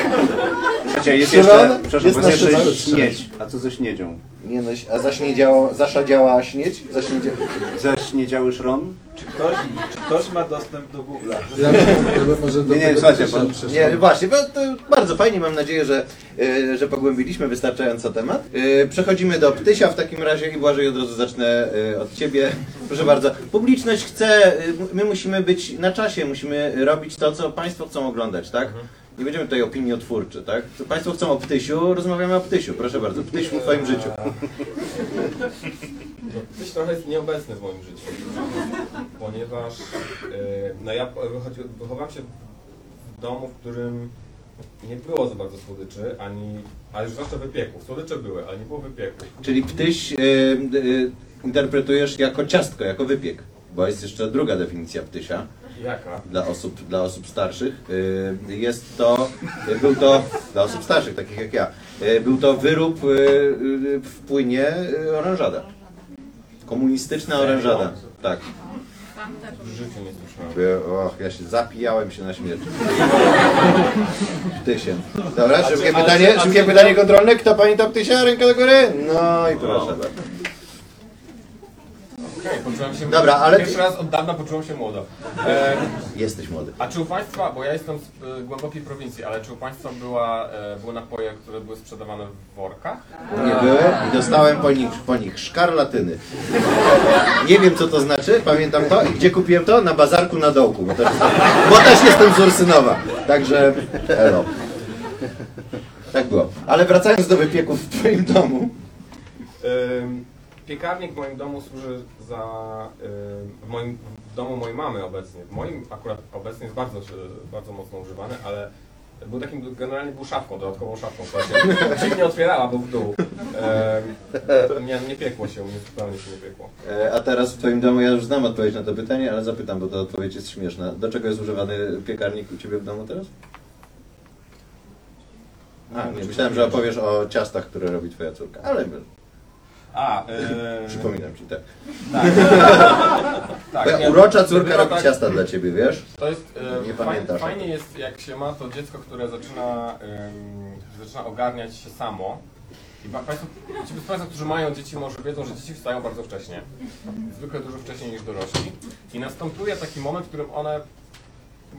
[SPEAKER 2] Słuchajcie, jest jeszcze, przepraszam,
[SPEAKER 1] jest
[SPEAKER 2] jeszcze. A co ze śniedzią?
[SPEAKER 1] Nie no, a zaśniedziało, zaszadziała śnieć? Zaśniedziała...
[SPEAKER 2] Zaśniedziały szron?
[SPEAKER 6] Czy ktoś, czy ktoś ma dostęp do Google'a?
[SPEAKER 3] Ja bym, ja bym może do
[SPEAKER 2] Nie, nie,
[SPEAKER 3] tego
[SPEAKER 2] słuchajcie,
[SPEAKER 3] też
[SPEAKER 2] pan-
[SPEAKER 3] przeszedł.
[SPEAKER 1] Nie, właśnie, bo to bardzo fajnie, mam nadzieję, że, e, że pogłębiliśmy wystarczająco temat. E, Przechodzimy do Ptysia w takim razie i Błażej od razu zacznę e, od Ciebie. Proszę bardzo, publiczność chce, my musimy być na czasie, musimy robić to, co Państwo chcą oglądać, tak? Nie będziemy tutaj opiniotwórczy, tak? Państwo chcą o Ptysiu, rozmawiamy o Ptysiu. Proszę bardzo, Ptysiu w Twoim życiu.
[SPEAKER 4] Tyś trochę jest nieobecny w moim życiu, ponieważ e, no ja wychowałem się w domu, w którym nie było za bardzo słodyczy, ani, a już zwłaszcza wypieków. Słodycze były, ale nie było wypieków.
[SPEAKER 1] Czyli Ptyś e, e, interpretujesz jako ciastko, jako wypiek. Bo jest jeszcze druga definicja Ptysia.
[SPEAKER 4] Jaka?
[SPEAKER 1] dla osób, dla osób starszych. Y, Jest to, y, był to, dla osób starszych, takich jak ja, y, był to wyrób y, y, w płynie y, orężada. Komunistyczna orężada. Tak.
[SPEAKER 4] W życiu nie słyszałem.
[SPEAKER 1] By- Och, ja się zapijałem się na śmierć. Ptysiem. Dobra, szybkie pytanie, szybkie pytanie kontrolne. Kto pamięta Ptysia? Ręka do góry? No i proszę bardzo.
[SPEAKER 4] Poczułem się...
[SPEAKER 1] Dobra, ale-
[SPEAKER 4] Pierwszy raz od dawna poczułem się młodo. E,
[SPEAKER 1] Jesteś młody.
[SPEAKER 4] a czy u Państwa, bo ja jestem z e, głębokiej prowincji, ale czy u Państwa była, e, były napoje, które były sprzedawane w workach?
[SPEAKER 1] Nie były i dostałem po nich, po nich szkarlatyny. Nie wiem co to znaczy, pamiętam to. I gdzie kupiłem to? Na bazarku na dołku, bo też, bo też jestem z Ursynowa. Także elo. Tak było. Ale wracając do wypieków w twoim domu.
[SPEAKER 4] Ym, Piekarnik w moim domu służy za. ym, W moim w domu mojej mamy obecnie. W moim akurat obecnie jest bardzo, bardzo mocno używany, ale był takim, generalnie był szafką, dodatkową szafką, która się dziwnie otwierała, bo w dół. Nie, nie piekło się, mnie zupełnie się nie piekło.
[SPEAKER 1] E, A teraz w twoim domu, ja już znam odpowiedź na to pytanie, ale zapytam, bo ta odpowiedź jest śmieszna. Do czego jest używany piekarnik u ciebie w domu teraz? A, nie, myślałem, że opowiesz o ciastach, które robi twoja córka, ale
[SPEAKER 4] A, yy,
[SPEAKER 1] przypominam ci, tak.
[SPEAKER 4] tak,
[SPEAKER 1] Twoja
[SPEAKER 4] nie,
[SPEAKER 1] urocza córka robi
[SPEAKER 4] tak-
[SPEAKER 1] ciasta dla ciebie, wiesz?
[SPEAKER 4] To jest e,
[SPEAKER 1] Nie
[SPEAKER 4] faj,
[SPEAKER 1] pamiętasz.
[SPEAKER 4] fajnie jest jak się ma to dziecko, które zaczyna, em, zaczyna ogarniać się samo. I państwo, ci z Państwa, którzy mają dzieci, może wiedzą, że dzieci wstają bardzo wcześnie. Zwykle dużo wcześniej niż dorośli. I następuje taki moment, w którym one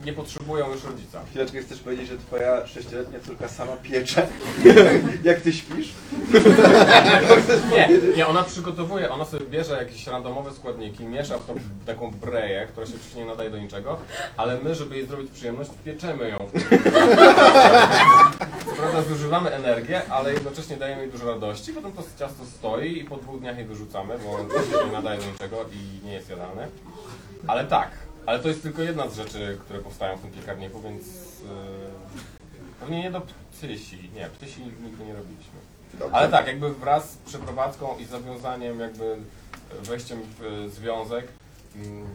[SPEAKER 4] nie potrzebują już rodzica.
[SPEAKER 6] Chwileczkę chcesz powiedzieć, że twoja sześcioletnia córka sama piecze, jak ty śpisz?
[SPEAKER 4] Nie, nie, ona przygotowuje, ona sobie bierze jakieś randomowe składniki, miesza w tą taką breję, która się oczywiście nie nadaje do niczego, ale my, żeby jej zrobić przyjemność, pieczemy ją. Co prawda zużywamy energię, ale jednocześnie dajemy jej dużo radości, potem to ciasto stoi i po dwóch dniach je wyrzucamy, bo on się nie nadaje do niczego i nie jest jadalny. Ale tak, ale to jest tylko jedna z rzeczy, które powstają w tym piekarniku, więc yy, pewnie nie do ptysi. Nie, ptysi nigdy nie robiliśmy. Ale tak, jakby wraz z przeprowadzką i zawiązaniem, jakby wejściem w związek, mm,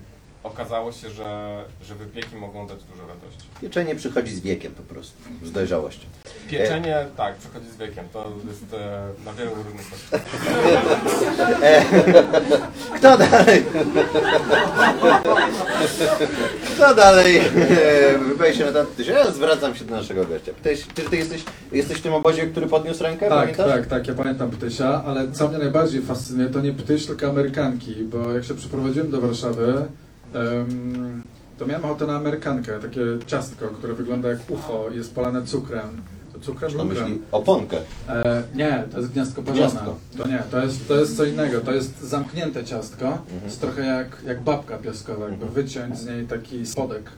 [SPEAKER 4] okazało się, że, że wypieki mogą dać dużo radości.
[SPEAKER 1] Pieczenie przychodzi z wiekiem po prostu, z dojrzałością.
[SPEAKER 4] Pieczenie, tak, przychodzi z wiekiem. To jest e, na wielu różnych sposobach.
[SPEAKER 1] Kto dalej? Kto dalej e, wypowie się na ten tyś? Ja zwracam się do naszego gościa. Tyś, ty, ty jesteś, jesteś w tym obozie, który podniósł rękę,
[SPEAKER 3] Tak,
[SPEAKER 1] pamiętasz?
[SPEAKER 3] tak, tak, ja pamiętam Ptysia, ale co mnie najbardziej fascynuje, to nie Ptyś, tylko Amerykanki, bo jak się przeprowadziłem do Warszawy, to miałem ochotę na Amerykankę, takie ciastko, które wygląda jak ucho, jest polane cukrem. To cukrem
[SPEAKER 1] Na
[SPEAKER 3] lukrem.
[SPEAKER 1] myśli oponkę.
[SPEAKER 3] E, nie, to jest gniazdko parzone.
[SPEAKER 1] Gniazdko.
[SPEAKER 3] To nie, to jest, to jest co innego. To jest zamknięte ciastko.
[SPEAKER 1] Mhm.
[SPEAKER 3] Jest trochę jak, jak babka piaskowa, jakby wyciąć z niej taki spodek.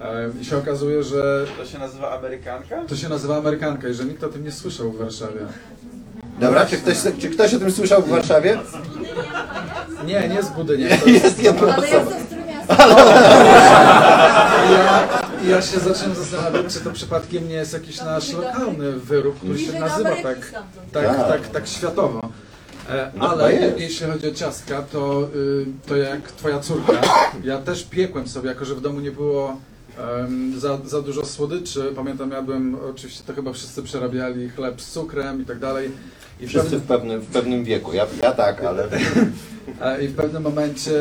[SPEAKER 3] E, I się okazuje, że
[SPEAKER 6] To się nazywa Amerykanka?
[SPEAKER 3] to się nazywa Amerykanka i że nikt o tym nie słyszał w Warszawie.
[SPEAKER 1] Dobra, czy ktoś, czy ktoś o tym słyszał w Warszawie?
[SPEAKER 3] Nie, nie z Budynia. To
[SPEAKER 1] Jest jedna
[SPEAKER 7] Ale
[SPEAKER 1] osoba.
[SPEAKER 7] jestem w Trójmiaście.
[SPEAKER 3] ja, ja się zacząłem zastanawiać, czy to przypadkiem nie jest jakiś nasz lokalny wyrób, który się
[SPEAKER 7] Bliżej do
[SPEAKER 3] nazywa
[SPEAKER 7] Ameryki
[SPEAKER 3] tak,
[SPEAKER 7] stamtąd.
[SPEAKER 3] tak,
[SPEAKER 1] Tak.
[SPEAKER 3] tak, tak światowo. E,
[SPEAKER 1] No
[SPEAKER 3] Ale
[SPEAKER 1] jest.
[SPEAKER 3] jeśli chodzi o ciastka, to, y, to jak twoja córka, ja też piekłem sobie, jako że w domu nie było za, za dużo słodyczy. Pamiętam, jadłem, oczywiście to chyba wszyscy przerabiali chleb z cukrem i tak dalej. I
[SPEAKER 1] Wszyscy
[SPEAKER 3] pewnym,
[SPEAKER 1] w pewnym, w pewnym wieku. Ja, ja tak, ale...
[SPEAKER 3] e, I w pewnym momencie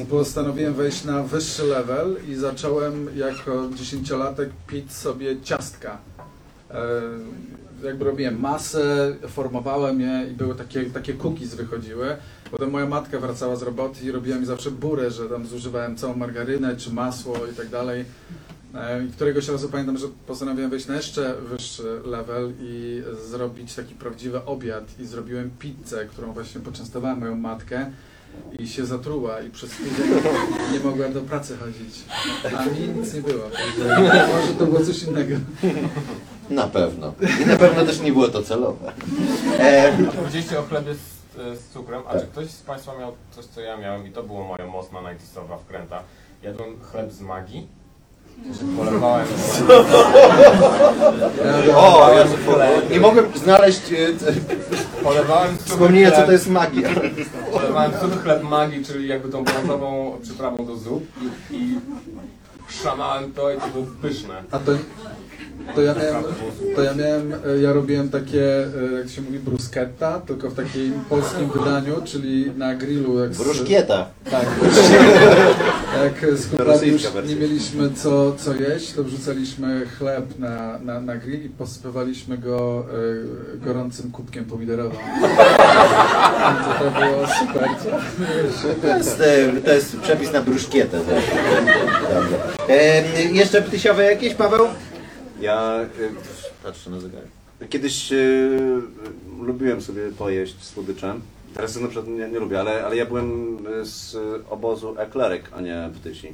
[SPEAKER 3] y, postanowiłem wejść na wyższy level i zacząłem jako dziesięciolatek pić sobie ciastka. E, Jakby robiłem masę, formowałem je i były takie, takie cookies wychodziły. Potem moja matka wracała z roboty i robiła mi zawsze burę, że tam zużywałem całą margarynę czy masło i tak dalej. E, I któregoś razu pamiętam, że postanowiłem wejść na jeszcze wyższy level i zrobić taki prawdziwy obiad. I zrobiłem pizzę, którą właśnie poczęstowałem moją matkę i się zatruła i przez tydzień nie mogłem do pracy chodzić. A mi nic nie było. Może to było coś innego.
[SPEAKER 1] Na pewno. I na pewno też nie było to celowe. E,
[SPEAKER 4] Powiedzieliście o chlebie z, z cukrem, a
[SPEAKER 1] Tak.
[SPEAKER 4] czy ktoś z Państwa miał coś, co ja miałem i to było moja mocna 90sowa wkręta. Jadłem chleb z magii. Polewałem
[SPEAKER 1] o, ja, nie mogłem znaleźć e, c-
[SPEAKER 4] polewałem
[SPEAKER 1] wspomnienia, co
[SPEAKER 4] chleb-
[SPEAKER 1] to jest magia.
[SPEAKER 4] Polewałem suchy chleb magii, czyli jakby tą brązową przyprawą do zup i, i szamałem to i to było pyszne.
[SPEAKER 3] A to, to ja miałem, to ja miałem, e, ja robiłem takie, e, jak się mówi, bruschetta, tylko w takim polskim wydaniu, czyli na grillu. Jak z-
[SPEAKER 1] Bruszkieta.
[SPEAKER 3] Tak. Jak z kumplami już nie mieliśmy co, co jeść, to wrzucaliśmy chleb na, na, na grill i posypywaliśmy go e, gorącym kubkiem pomidorowym. to, to było super?
[SPEAKER 1] To jest, to jest przepis na bruszkietę. E, jeszcze ptysiowe jakieś, Paweł?
[SPEAKER 2] Ja
[SPEAKER 1] Patrzę na zegarek.
[SPEAKER 2] y, kiedyś y, lubiłem sobie pojeść słodyczem. Teraz na przykład nie, nie lubię, ale, ale ja byłem y, z obozu eklerek, a nie ptysi.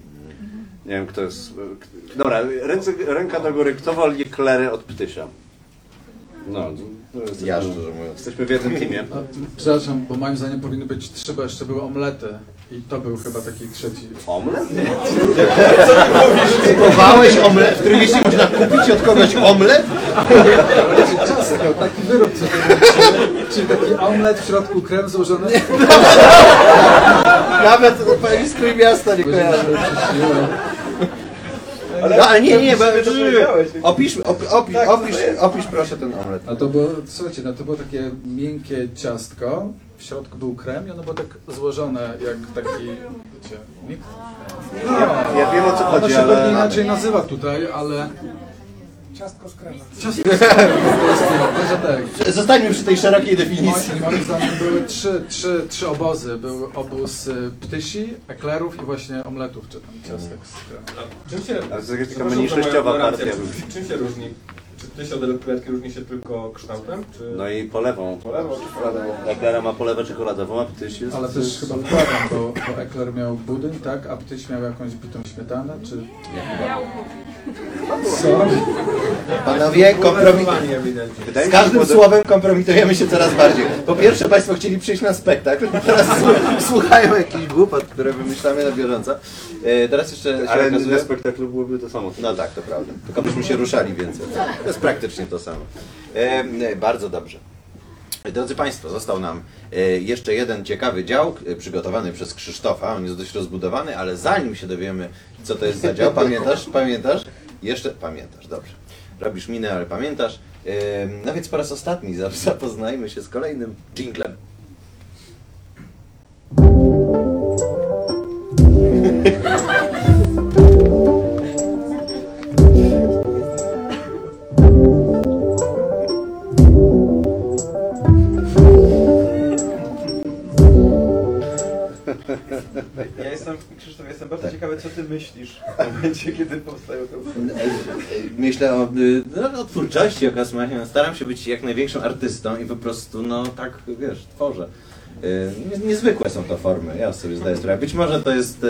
[SPEAKER 2] Nie wiem, kto jest... y, k- Dobra, ręce, ręka do góry. Kto woli eklery od ptysia? No, to jest,
[SPEAKER 1] Ja szczerze mówiąc.
[SPEAKER 2] Jesteśmy w jednym teamie.
[SPEAKER 3] Przepraszam, bo moim zdaniem powinny być trzy, bo jeszcze były omlety. I to był chyba taki trzeci.
[SPEAKER 2] Omlet?
[SPEAKER 1] Kupowałeś omlet, w którym jeszcze można kupić od kogoś omlet?
[SPEAKER 3] Ciastko, taki wyrób, co to Czyli taki omlet w środku krem złożony.
[SPEAKER 1] Nawet pani z Trójmiasta nie kojarzy.
[SPEAKER 6] Ale,
[SPEAKER 1] No, ale nie, nie, bo, opisz, op, opisz,
[SPEAKER 6] Tak,
[SPEAKER 1] opisz, opisz proszę ten omlet.
[SPEAKER 3] A to było, słuchajcie, no to było takie miękkie ciastko, w środku był krem i ono było tak złożone jak taki, wiecie, mik-
[SPEAKER 2] Ja, ja wiem o co
[SPEAKER 3] ono
[SPEAKER 2] chodzi,
[SPEAKER 3] się pewnie
[SPEAKER 2] ale...
[SPEAKER 3] inaczej nazywa tutaj, ale... Ciastko z kremem. Ciastko z kremem, to jest to, że tak.
[SPEAKER 1] Zostańmy przy tej szerokiej definicji.
[SPEAKER 3] Moim, moim zdaniem były trzy, trzy, trzy obozy. Był obóz y, ptysi, eklerów i właśnie omletów, czy tam ciastek z kremem.
[SPEAKER 4] Czym się,
[SPEAKER 2] Ale to jest jakaś taka
[SPEAKER 4] przepraszam
[SPEAKER 2] mniejszościowa partia.
[SPEAKER 4] Czym się różni? Czy tyś od elektryczki różni się tylko kształtem? Czy...
[SPEAKER 2] No i polewą.
[SPEAKER 6] Polewą czy czekoladową?
[SPEAKER 2] Eklera ma polewę czekoladową, a ptyś jest...
[SPEAKER 3] Ale też chyba wkładam, bo, bo ekler miał budyń, tak? A ptyś miał jakąś bitą śmietanę, czy... Co?
[SPEAKER 1] Panowie.
[SPEAKER 4] Kompromitowani ewidentnie.
[SPEAKER 2] Wydaje
[SPEAKER 1] Z
[SPEAKER 2] mi się,
[SPEAKER 1] każdym
[SPEAKER 2] że pod-
[SPEAKER 1] słowem kompromitujemy się coraz bardziej. Po pierwsze, Państwo chcieli przyjść na spektakl, teraz słuchają jakichś głupot, które wymyślamy na bieżąco. E, teraz jeszcze się
[SPEAKER 2] Ale
[SPEAKER 1] okazuje...
[SPEAKER 2] na spektaklu byłoby to samo.
[SPEAKER 1] No tak, to prawda. Tylko byśmy się ruszali więcej. To jest praktycznie to samo. Bardzo dobrze. Drodzy Państwo, został nam e, jeszcze jeden ciekawy dział e, przygotowany przez Krzysztofa. On jest dość rozbudowany, ale zanim się dowiemy, co to jest za dział, pamiętasz? Pamiętasz? Jeszcze pamiętasz, dobrze. Robisz minę, ale pamiętasz. No więc po raz ostatni za- zapoznajmy się z kolejnym jinglem.
[SPEAKER 6] Ja jestem, Krzysztof, jestem bardzo ciekawy, co ty myślisz w momencie, kiedy powstają te
[SPEAKER 1] Myślę o, y, no, o twórczości, o kosmosie. No, staram się być jak największym artystą i po prostu, no tak, wiesz, tworzę. Nie- Niezwykłe są to formy, ja sobie zdaję sprawę. Być może to jest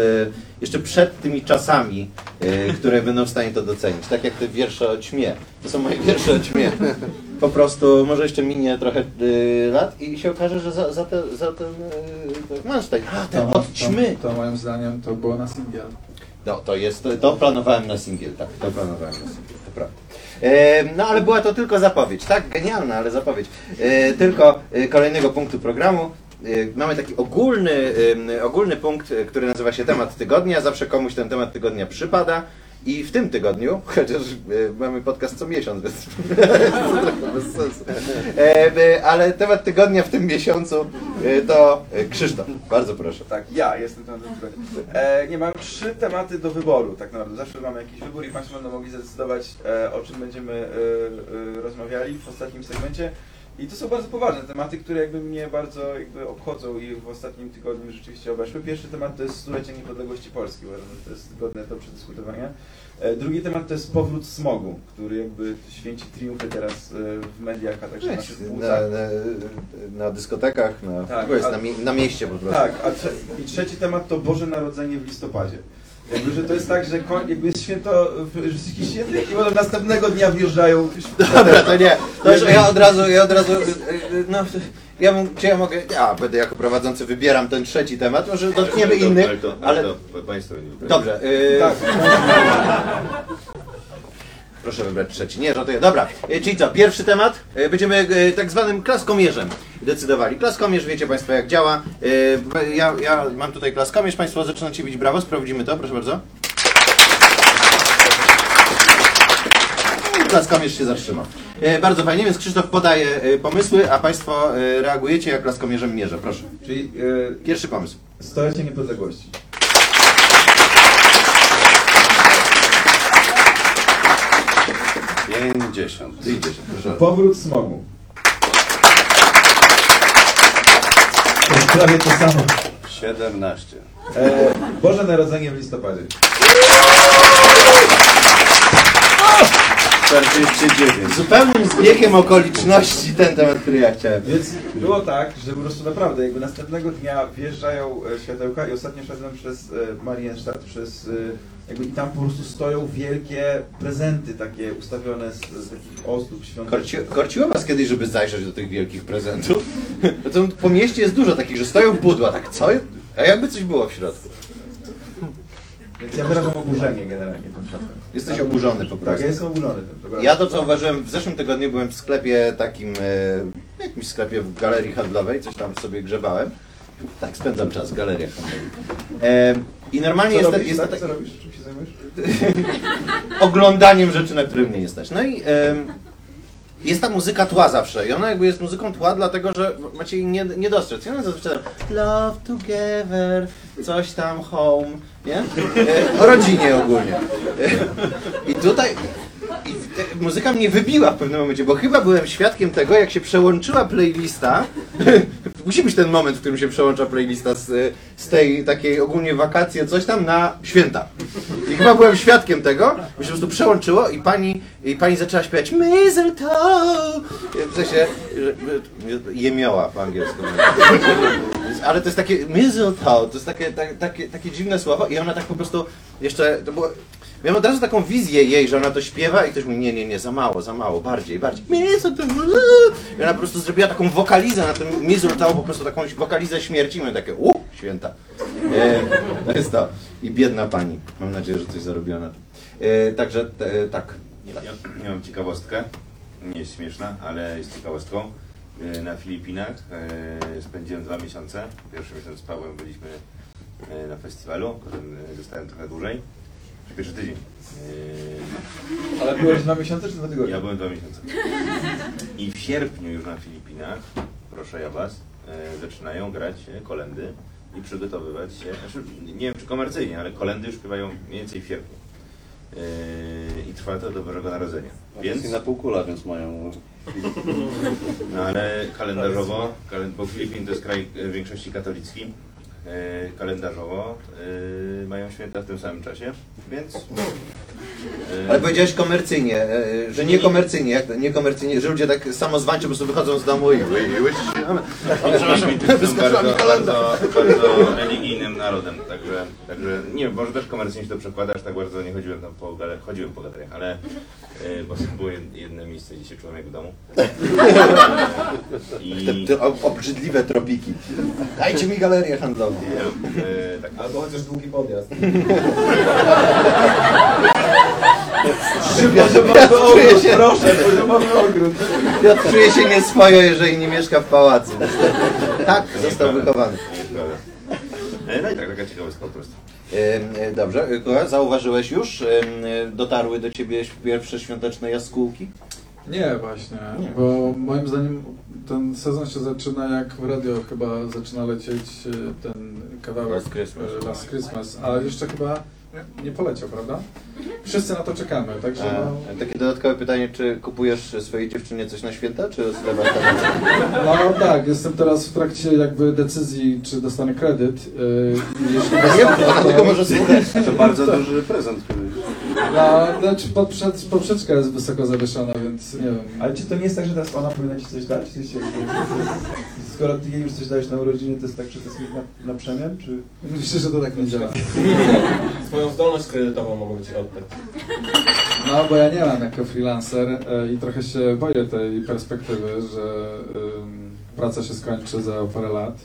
[SPEAKER 1] jeszcze przed tymi czasami, które będą w stanie to docenić. Tak jak te wiersze o ćmie. To są moje wiersze o ćmie. Po prostu może jeszcze minie trochę y, lat i się okaże, że za, za, te, za ten y, Manstein. A, ten od ćmy.
[SPEAKER 3] To, to moim zdaniem to było na singiel.
[SPEAKER 1] No, to jest, to planowałem na singiel, tak, to planowałem na singiel, to prawda. E, no, ale była to tylko zapowiedź, tak, genialna, ale zapowiedź. E, tylko e, kolejnego punktu programu. Mamy taki ogólny, ogólny punkt, który nazywa się temat tygodnia. Zawsze komuś ten temat tygodnia przypada. I w tym tygodniu, chociaż e, mamy podcast co miesiąc, więc to trochę bez sensu. E, e, ale temat tygodnia w tym miesiącu to Krzysztof. Bardzo proszę.
[SPEAKER 6] Tak, ja jestem ten e, Nie, mam trzy tematy do wyboru, tak naprawdę. Zawsze mamy jakiś wybór i Państwo będą mogli zdecydować, o czym będziemy rozmawiali w ostatnim segmencie. I to są bardzo poważne tematy, które jakby mnie bardzo jakby obchodzą i w ostatnim tygodniu rzeczywiście obeszły. Pierwszy temat to jest stulecie niepodległości Polski, uważam, że to jest godne do przedyskutowania. E, drugi temat to jest powrót smogu, który jakby święci triumfy teraz e, w mediach, a także na naszych
[SPEAKER 1] Na, na, na dyskotekach, na,
[SPEAKER 6] Tak, a-
[SPEAKER 1] na, mie- na mieście po prostu.
[SPEAKER 6] Tak, a i trzeci temat to Boże Narodzenie w listopadzie. Jakby, że to jest tak, że koń, jakby jest święto, że jest jakiś święty i potem następnego dnia wjeżdżają
[SPEAKER 1] Dobra, to nie. To już ja od razu, ja od razu, y, y, no, ja czy ja mogę, ja będę jako prowadzący wybieram ten trzeci temat, może dotkniemy innych,
[SPEAKER 5] Ale to,
[SPEAKER 1] ale...
[SPEAKER 5] Państwo nie
[SPEAKER 1] Dobrze, y,
[SPEAKER 6] Tak.
[SPEAKER 1] proszę wybrać trzeci. Nie, żartuję. Dobra, y, czyli co, pierwszy temat, będziemy tak zwanym klaskomierzem decydowali. Klaskomierz, wiecie Państwo jak działa. Yy, ja, ja mam tutaj klaskomierz, Państwo zaczynacie bić brawo, sprawdzimy to, proszę bardzo. Klaskomierz się zatrzymał. Yy, bardzo fajnie, więc Krzysztof podaje yy, pomysły, a Państwo reagujecie jak klaskomierzem mierzę, proszę.
[SPEAKER 6] Czyli
[SPEAKER 1] pierwszy pomysł.
[SPEAKER 6] Stolecie niepodległości.
[SPEAKER 2] Pięćdziesiąt.
[SPEAKER 1] Pięćdziesiąt, proszę.
[SPEAKER 6] Powrót smogu. Prawie to samo.
[SPEAKER 2] 17.
[SPEAKER 6] E, Boże Narodzenie w listopadzie.
[SPEAKER 2] 49.
[SPEAKER 1] Zupełnym zbiegiem okoliczności ten temat, który ja chciałem.
[SPEAKER 6] Więc było tak, że po prostu naprawdę jakby następnego dnia wjeżdżają e, światełka i ostatnio szedłem przez e, Marienstadt, przez e, jakby i tam po prostu stoją wielkie prezenty takie ustawione z, z takich ozdób świątecznych.
[SPEAKER 1] Korci, korciło was kiedyś, żeby zajrzeć do tych wielkich prezentów? Bo to po mieście jest dużo takich, że stoją pudła, tak co? A jakby coś było w środku.
[SPEAKER 6] Więc ja wyrażam oburzenie generalnie tym.
[SPEAKER 1] Jesteś oburzony po
[SPEAKER 6] Tak,
[SPEAKER 1] prostu.
[SPEAKER 6] ja jestem oburzony tym. dobra.
[SPEAKER 1] Ja to zauważyłem, w zeszłym tygodniu byłem w sklepie takim, e, jakimś sklepie w galerii handlowej, coś tam sobie grzebałem. Tak, spędzam czas w galeriach handlowych. E, I normalnie
[SPEAKER 6] Co
[SPEAKER 1] jest,
[SPEAKER 6] robisz,
[SPEAKER 1] jest
[SPEAKER 6] tak? Co robisz? Czym się zajmujesz?
[SPEAKER 1] oglądaniem rzeczy, na które mnie nie stać. No i em, jest ta muzyka tła zawsze i ona jakby jest muzyką tła, dlatego że macie jej nie, nie dostrzec. I ona zazwyczaj love together, coś tam home, nie? E, O rodzinie ogólnie. E, I tutaj i te- muzyka mnie wybiła w pewnym momencie, bo chyba byłem świadkiem tego, jak się przełączyła playlista. Musi być ten moment, w którym się przełącza playlista z, z tej takiej ogólnie wakacje, coś tam na święta. I chyba byłem świadkiem tego, bo się po prostu przełączyło i pani, i pani zaczęła śpiewać Mistletoe! W sensie, że, jemioła po angielsku. Ale to jest takie mistletoe, to jest takie, tak, takie, takie dziwne słowo i ona tak po prostu jeszcze, to było, miałem od razu taką wizję jej, że ona to śpiewa i ktoś mówi, nie, nie, nie, za mało, za mało, bardziej, bardziej. Mistletoe! I ona po prostu zrobiła taką wokalizę na tym mistletoe, po prostu taką wokalizę śmierci my takie, u, święta. E, to jest to. I biedna pani. Mam nadzieję, że coś zarobiła na tym. E, także e, tak.
[SPEAKER 5] Ja, ja mam ciekawostkę, nie jest śmieszna, ale jest ciekawostką. E, Na Filipinach e, spędziłem dwa miesiące. Pierwszy miesiąc z Pawłem byliśmy e, na festiwalu, potem e, zostałem trochę dłużej. Pierwszy tydzień. E,
[SPEAKER 6] Ale byłeś dwa miesiące czy dwa tygodnie?
[SPEAKER 5] Ja byłem dwa miesiące. I w sierpniu już na Filipinach, proszę ja was, e, zaczynają grać e, kolendy i przygotowywać się. Znaczy, nie wiem czy komercyjnie, ale kolendy już śpiewają mniej więcej w sierpniu. E, I trwa to do Bożego Narodzenia.
[SPEAKER 2] Więc
[SPEAKER 5] Więc,
[SPEAKER 2] na półkula, więc mają.
[SPEAKER 5] no ale kalendarzowo, kalen- bo Filipin to jest kraj e, w większości katolicki, e, kalendarzowo e, mają święta w tym samym czasie, więc... e,
[SPEAKER 1] Ale powiedziałeś komercyjnie, e, że nie komercyjnie, jak to, nie komercyjnie, że ludzie tak samozwańczy po prostu wychodzą z domu i ły- przepraszam,
[SPEAKER 5] są bardzo, bardzo, bardzo religijnym narodem, także, także nie wiem, może też komercyjnie się to przekłada, aż tak bardzo nie chodziłem tam po galeriach, chodziłem po galeriach, ale bo to było jed- jedno miejsce, gdzie się czułem jak w domu. I
[SPEAKER 1] Te, te ob- obrzydliwe tropiki. Dajcie mi galerię handlową.
[SPEAKER 5] Y, tak,
[SPEAKER 4] Albo chociaż długi podjazd.
[SPEAKER 1] Ja czuję się,
[SPEAKER 6] Proszę, poziomowy ogród.
[SPEAKER 1] ja czuję się nieswojo, jeżeli nie mieszka w pałacu. Tak, został wychowany.
[SPEAKER 5] E, No i tak, taka ciekawostka po prostu.
[SPEAKER 1] E, e, Dobrze, e, Kuba, zauważyłeś już, e, e, dotarły do ciebie pierwsze świąteczne jaskółki?
[SPEAKER 3] Nie, właśnie, bo moim zdaniem ten sezon się zaczyna jak w radio chyba zaczyna lecieć e, ten kawałek
[SPEAKER 1] Last Christmas.
[SPEAKER 3] e, Last Christmas, a jeszcze chyba nie poleciał, prawda? Wszyscy na to czekamy, także no,
[SPEAKER 1] E, Takie dodatkowe pytanie, czy kupujesz swojej dziewczynie coś na święta, czy zlewasz tam?
[SPEAKER 3] no tak, jestem teraz w trakcie jakby decyzji, czy dostanę kredyt. i jeśli
[SPEAKER 1] Nie,
[SPEAKER 3] dostanę,
[SPEAKER 1] ona tylko może słuchać.
[SPEAKER 2] To bardzo duży prezent.
[SPEAKER 3] No, znaczy poprzed, poprzeczka jest wysoko zawieszona, więc nie wiem.
[SPEAKER 6] Ale czy to nie jest tak, że teraz ona powinna ci coś dać? Coś się, skoro ty jej już coś dajesz na urodziny, to jest tak, że to jest na, na przemian? Czy...
[SPEAKER 3] Myślę, że to tak nie działa.
[SPEAKER 4] Swoją zdolność kredytową mogą ci oddać.
[SPEAKER 3] No, bo ja nie mam jako freelancer e, i trochę się boję tej perspektywy, że praca się skończy za parę lat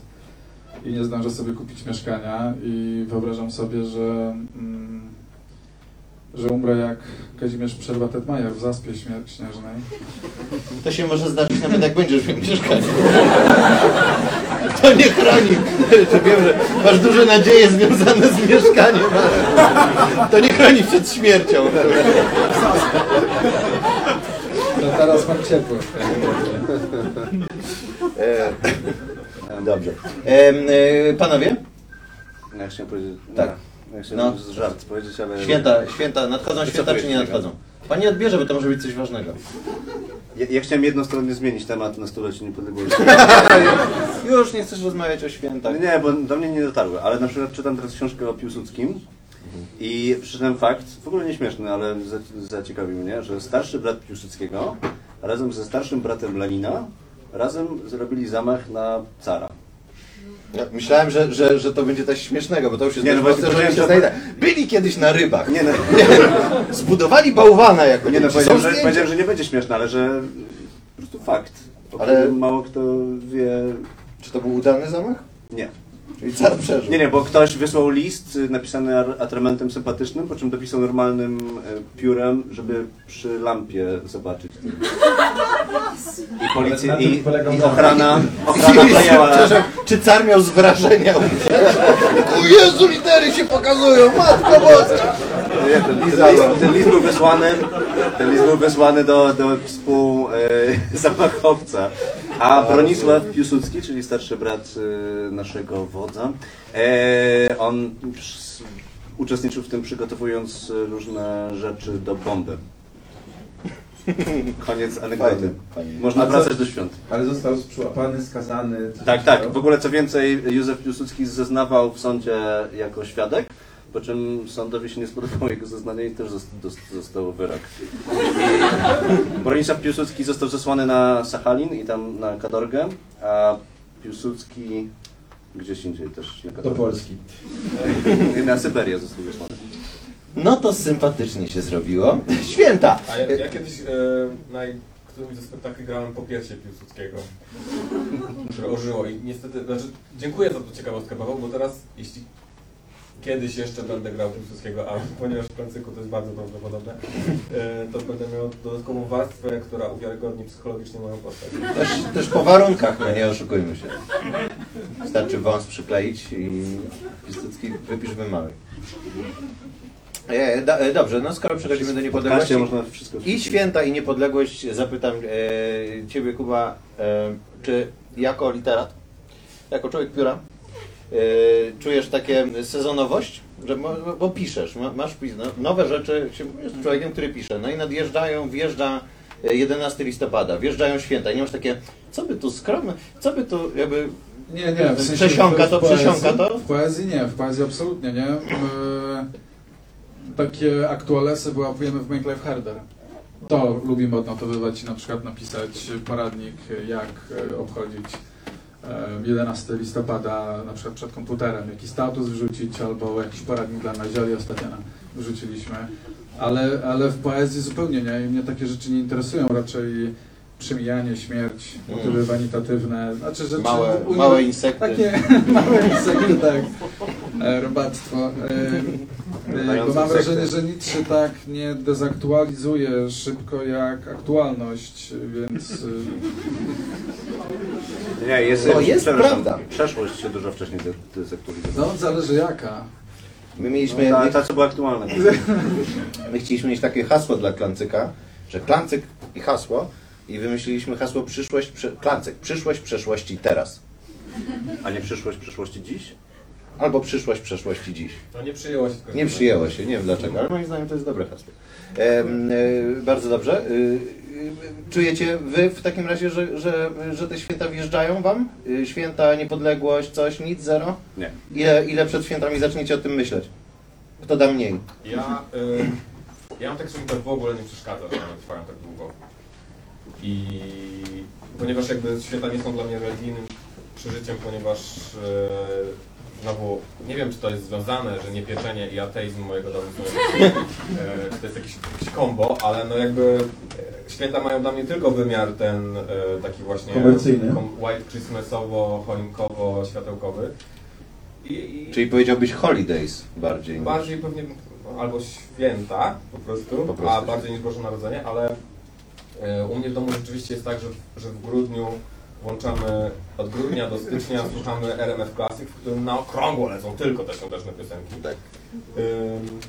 [SPEAKER 3] i nie zdążę sobie kupić mieszkania i wyobrażam sobie, że, mm, że umrę jak Kazimierz Przerwa-Tetmajer w Zaspie Śnieżnej.
[SPEAKER 1] To się może zdarzyć nawet jak będziesz w mieszkaniu. To nie chroni. Że wiem, że masz duże nadzieje związane z mieszkaniem, ale to nie chroni przed śmiercią.
[SPEAKER 3] To teraz mam ciepło.
[SPEAKER 1] E, Dobrze. E, Panowie,
[SPEAKER 2] Ja chciałem powiedzieć.
[SPEAKER 1] Tak. No.
[SPEAKER 2] no. żart powiedzieć, ale.
[SPEAKER 1] święta, święta, nadchodzą święta czy nie nadchodzą? Pani odbierze, bo to może być coś ważnego.
[SPEAKER 2] Ja, ja chciałem jednostronnie zmienić temat na stulecie niepodległości.
[SPEAKER 1] Już nie chcesz rozmawiać o świętach.
[SPEAKER 2] Nie, bo do mnie nie dotarły, ale na przykład czytam teraz książkę o Piłsudskim i przeczytałem fakt, w ogóle nieśmieszny, ale za- zaciekawił mnie, że starszy brat Piłsudskiego razem ze starszym bratem Lenina razem zrobili zamach na cara.
[SPEAKER 1] Ja myślałem, że, że, że to będzie coś śmiesznego, bo to już jest
[SPEAKER 2] Nie, no właśnie
[SPEAKER 1] że oni się znajdą. Byli kiedyś na rybach.
[SPEAKER 2] Nie no,
[SPEAKER 1] Zbudowali bałwana jako
[SPEAKER 2] nie no powiedziałem, że, powiedziałem, że nie będzie śmieszne, ale że po prostu fakt. O
[SPEAKER 1] Ale-
[SPEAKER 2] mało kto wie.
[SPEAKER 1] Czy to był udany zamach?
[SPEAKER 2] Nie.
[SPEAKER 1] Czyli car przeżył.
[SPEAKER 2] Nie, nie, bo ktoś wysłał list y, napisany atramentem sympatycznym, po czym dopisał normalnym y, piórem, żeby przy lampie zobaczyć. I policja, i, i ochrana, ochrana przejęła...
[SPEAKER 1] Przepraszam, czy car miał z wrażenia? O Jezu, litery się pokazują, matko boska!
[SPEAKER 2] Nie, ten, list, ten list był wysłany, ten list był wysłany do, do współ e, zamachowca. A Bronisław Piłsudski, czyli starszy brat e, naszego wodza, e, on uczestniczył w tym przygotowując e, różne rzeczy do bomby. Koniec anegdoty.
[SPEAKER 1] Fajnie, fajnie.
[SPEAKER 2] Można
[SPEAKER 6] A co-
[SPEAKER 2] wracać do świąt.
[SPEAKER 6] Ale został przyłapany, skazany. coś
[SPEAKER 2] Tak, tak. W ogóle co więcej, Józef Piłsudski zeznawał w sądzie jako świadek, po czym sądowi się nie spodobało jego zeznanie i też został wyrok. Bronisław Piłsudski został zesłany na Sachalin i tam na Kadorgę, a Piłsudski gdzieś indziej też na
[SPEAKER 6] Do
[SPEAKER 2] Kadorgę.
[SPEAKER 6] Polski.
[SPEAKER 2] I na Syberię został wysłany.
[SPEAKER 1] No to sympatycznie się zrobiło. Święta!
[SPEAKER 4] A ja, ja kiedyś e, na którymś ze spektakli grałem po piersie Piłsudskiego, które ożyło i niestety, znaczy dziękuję za tą ciekawostkę Paweł, bo teraz jeśli kiedyś jeszcze będę grał Piłsudskiego, a ponieważ w Francyku to jest bardzo prawdopodobne, e, to będę miał dodatkową warstwę, która uwiarygodni psychologicznie moją postać.
[SPEAKER 1] Też, też po warunkach, no nie oszukujmy się. Wystarczy wąs przykleić i Piłsudski wypisz wymały. E, do, e, dobrze, no skoro przechodzimy do niepodległości
[SPEAKER 2] Podcaście można wszystko
[SPEAKER 1] i święta i niepodległość, zapytam e, Ciebie Kuba, e, czy jako literat, jako człowiek pióra, czujesz takie sezonowość? Że, bo piszesz, ma- masz no, nowe rzeczy, jest człowiekiem, który pisze, no i nadjeżdżają, wjeżdża e, 11 listopada, wjeżdżają święta i nie masz takie, co by tu skromne, co by tu jakby
[SPEAKER 3] Nie, nie, w sensie
[SPEAKER 1] Przesiąka
[SPEAKER 3] w- w
[SPEAKER 1] to,
[SPEAKER 3] poezji-
[SPEAKER 1] przesiąka to?
[SPEAKER 3] W poezji nie, w poezji absolutnie nie. E, takie aktualesy wyłapujemy w Make Life Harder. To lubimy odnotowywać i na przykład napisać poradnik, jak e, obchodzić e, 11 listopada na przykład przed komputerem, jaki status wrzucić, albo jakiś poradnik dla nazioli ostatnio wrzuciliśmy. Ale, ale w poezji zupełnie nie. Mnie takie rzeczy nie interesują. Raczej przemijanie, śmierć, motywy wanitatywne. Znaczy rzeczy
[SPEAKER 1] małe, małe insekty.
[SPEAKER 3] takie małe insekty, tak. E, Robactwo. E, e, bo mam wrażenie, że Nietzsche tak nie dezaktualizuje szybko jak aktualność, więc
[SPEAKER 2] Nie, jest,
[SPEAKER 1] To jest prawda.
[SPEAKER 2] Przeszłość się dużo wcześniej de- dezaktualizowała.
[SPEAKER 3] no zależy jaka.
[SPEAKER 1] My mieliśmy,
[SPEAKER 2] Ta,
[SPEAKER 1] my,
[SPEAKER 2] ta, co była aktualna.
[SPEAKER 1] my chcieliśmy mieć takie hasło dla Klancyka, że Klancyk i hasło i wymyśliliśmy hasło przyszłość, prze, Klancyk, przyszłość, przeszłości teraz.
[SPEAKER 2] A nie przyszłość przyszłości dziś?
[SPEAKER 1] Albo przyszłość, przeszłości dziś.
[SPEAKER 4] No nie przyjęło się.
[SPEAKER 1] Nie przyjęło się, nie wiem dlaczego, ale moim zdaniem to jest dobre hasło. Em, e, bardzo dobrze. E, e, czujecie wy w takim razie, że, że, że te święta wjeżdżają wam? E, święta, niepodległość, coś, nic, zero?
[SPEAKER 2] Nie.
[SPEAKER 1] Ile, ile przed świętami zaczniecie o tym myśleć? Kto da mniej?
[SPEAKER 4] Ja, y, ja mam tak, że mi to w ogóle nie przeszkadza, że one trwają tak długo. I ponieważ jakby święta nie są dla mnie religijnym przeżyciem, ponieważ y, znowu nie wiem, czy to jest związane, że niepieczenie i ateizm mojego domu są jakieś, czy to jest jakieś, jakieś kombo, ale no jakby y, święta mają dla mnie tylko wymiar ten taki właśnie
[SPEAKER 6] Komercyjny.
[SPEAKER 4] kom- white christmasowo, choinkowo, światełkowy. I, i,
[SPEAKER 1] Czyli powiedziałbyś holidays bardziej. niż-
[SPEAKER 4] Bardziej pewnie albo święta po prostu,
[SPEAKER 1] Po prostu.
[SPEAKER 4] a bardziej niż Boże Narodzenie, ale e, u mnie w domu rzeczywiście jest tak, że, że w grudniu włączamy od grudnia do stycznia słuchamy RMF Classic, w którym na okrągło lecą tylko te świąteczne piosenki.
[SPEAKER 1] Tak.
[SPEAKER 4] Ym,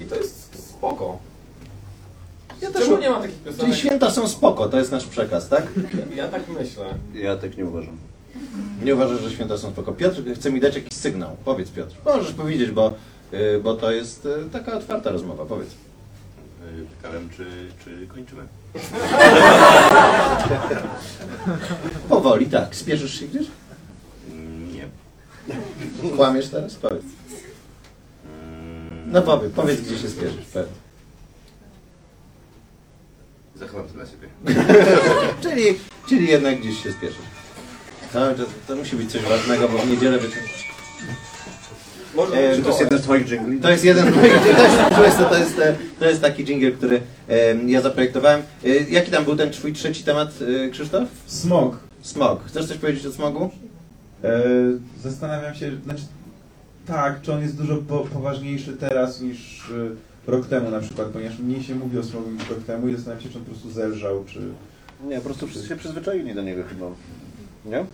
[SPEAKER 4] I to jest spoko.
[SPEAKER 1] Ja też
[SPEAKER 4] Czemu nie ma takich
[SPEAKER 1] Czyli
[SPEAKER 4] piosenek?
[SPEAKER 1] święta są spoko, to jest nasz przekaz, tak?
[SPEAKER 4] Ja tak myślę.
[SPEAKER 2] Ja tak nie uważam.
[SPEAKER 1] Nie uważasz, że święta są spoko. Piotr chce mi dać jakiś sygnał. Powiedz Piotr. Możesz powiedzieć, bo, y, bo to jest y, taka otwarta rozmowa. Powiedz.
[SPEAKER 5] Pytałem, czy, czy kończymy.
[SPEAKER 1] Powoli, tak. Spieszysz się gdzieś?
[SPEAKER 5] Nie.
[SPEAKER 1] Kłamiesz teraz? Powiedz. No powiedz, powiedz gdzie się spieszysz. Powiedz.
[SPEAKER 5] Zachowam to dla siebie.
[SPEAKER 1] Czyli, czyli jednak gdzieś się spieszysz. To, to musi być coś ważnego, bo w niedzielę być... E,
[SPEAKER 7] Czy to jest jeden z twoich dżingli?
[SPEAKER 1] To jest jeden, to jest, to jest, to jest, to jest taki dżingiel, który em, ja zaprojektowałem. E, jaki tam był ten twój trzeci temat, e, Krzysztof?
[SPEAKER 6] Smog.
[SPEAKER 1] Smog. Chcesz coś powiedzieć o smogu?
[SPEAKER 6] E, zastanawiam się, znaczy tak, czy on jest dużo po, poważniejszy teraz niż e, rok temu na przykład, ponieważ mniej się mówi o smogu niż rok temu i zastanawiam się, czy on po prostu zelżał, czy...
[SPEAKER 7] Nie, po prostu wszyscy się przyzwyczaili do niego chyba. Nie?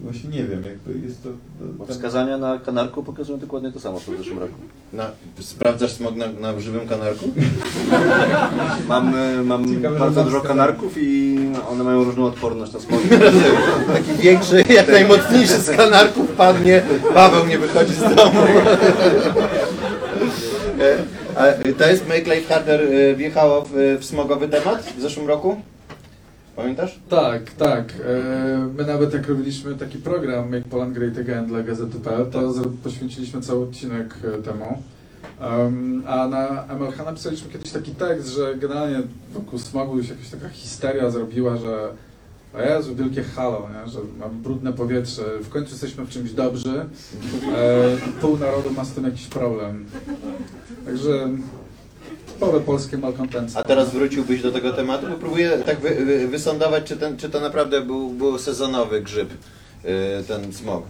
[SPEAKER 6] Właśnie nie wiem, jakby jest to...
[SPEAKER 7] Bo wskazania na kanarku pokazują dokładnie to samo co w zeszłym roku.
[SPEAKER 1] Na, sprawdzasz smog na, na żywym kanarku?
[SPEAKER 7] Mam, e, mam
[SPEAKER 6] Ciekawe,
[SPEAKER 7] bardzo dużo kanarków i one mają różną odporność na smog.
[SPEAKER 1] Taki większy, jak najmocniejszy z kanarków padnie, Paweł nie wychodzi z domu. E, A to jest Make Life Harder e, wjechało w, w smogowy temat w zeszłym roku? Pamiętasz?
[SPEAKER 3] Tak, tak. E, My nawet jak robiliśmy taki program Make Poland Great Again dla Gazety.pl, to poświęciliśmy cały odcinek e, temu. A na MLH napisaliśmy kiedyś taki tekst, że generalnie wokół smogu się jakaś taka histeria zrobiła, że o Jezu, wielkie halo, nie? że mamy brudne powietrze, w końcu jesteśmy w czymś dobrzy, e, pół narodu ma z tym jakiś problem. Także typowe polskie malkontenctwo.
[SPEAKER 1] A teraz wróciłbyś do tego tematu, bo próbuję tak wy, wy, wysądować, czy, ten, czy to naprawdę był, był sezonowy grzyb, e, ten smog.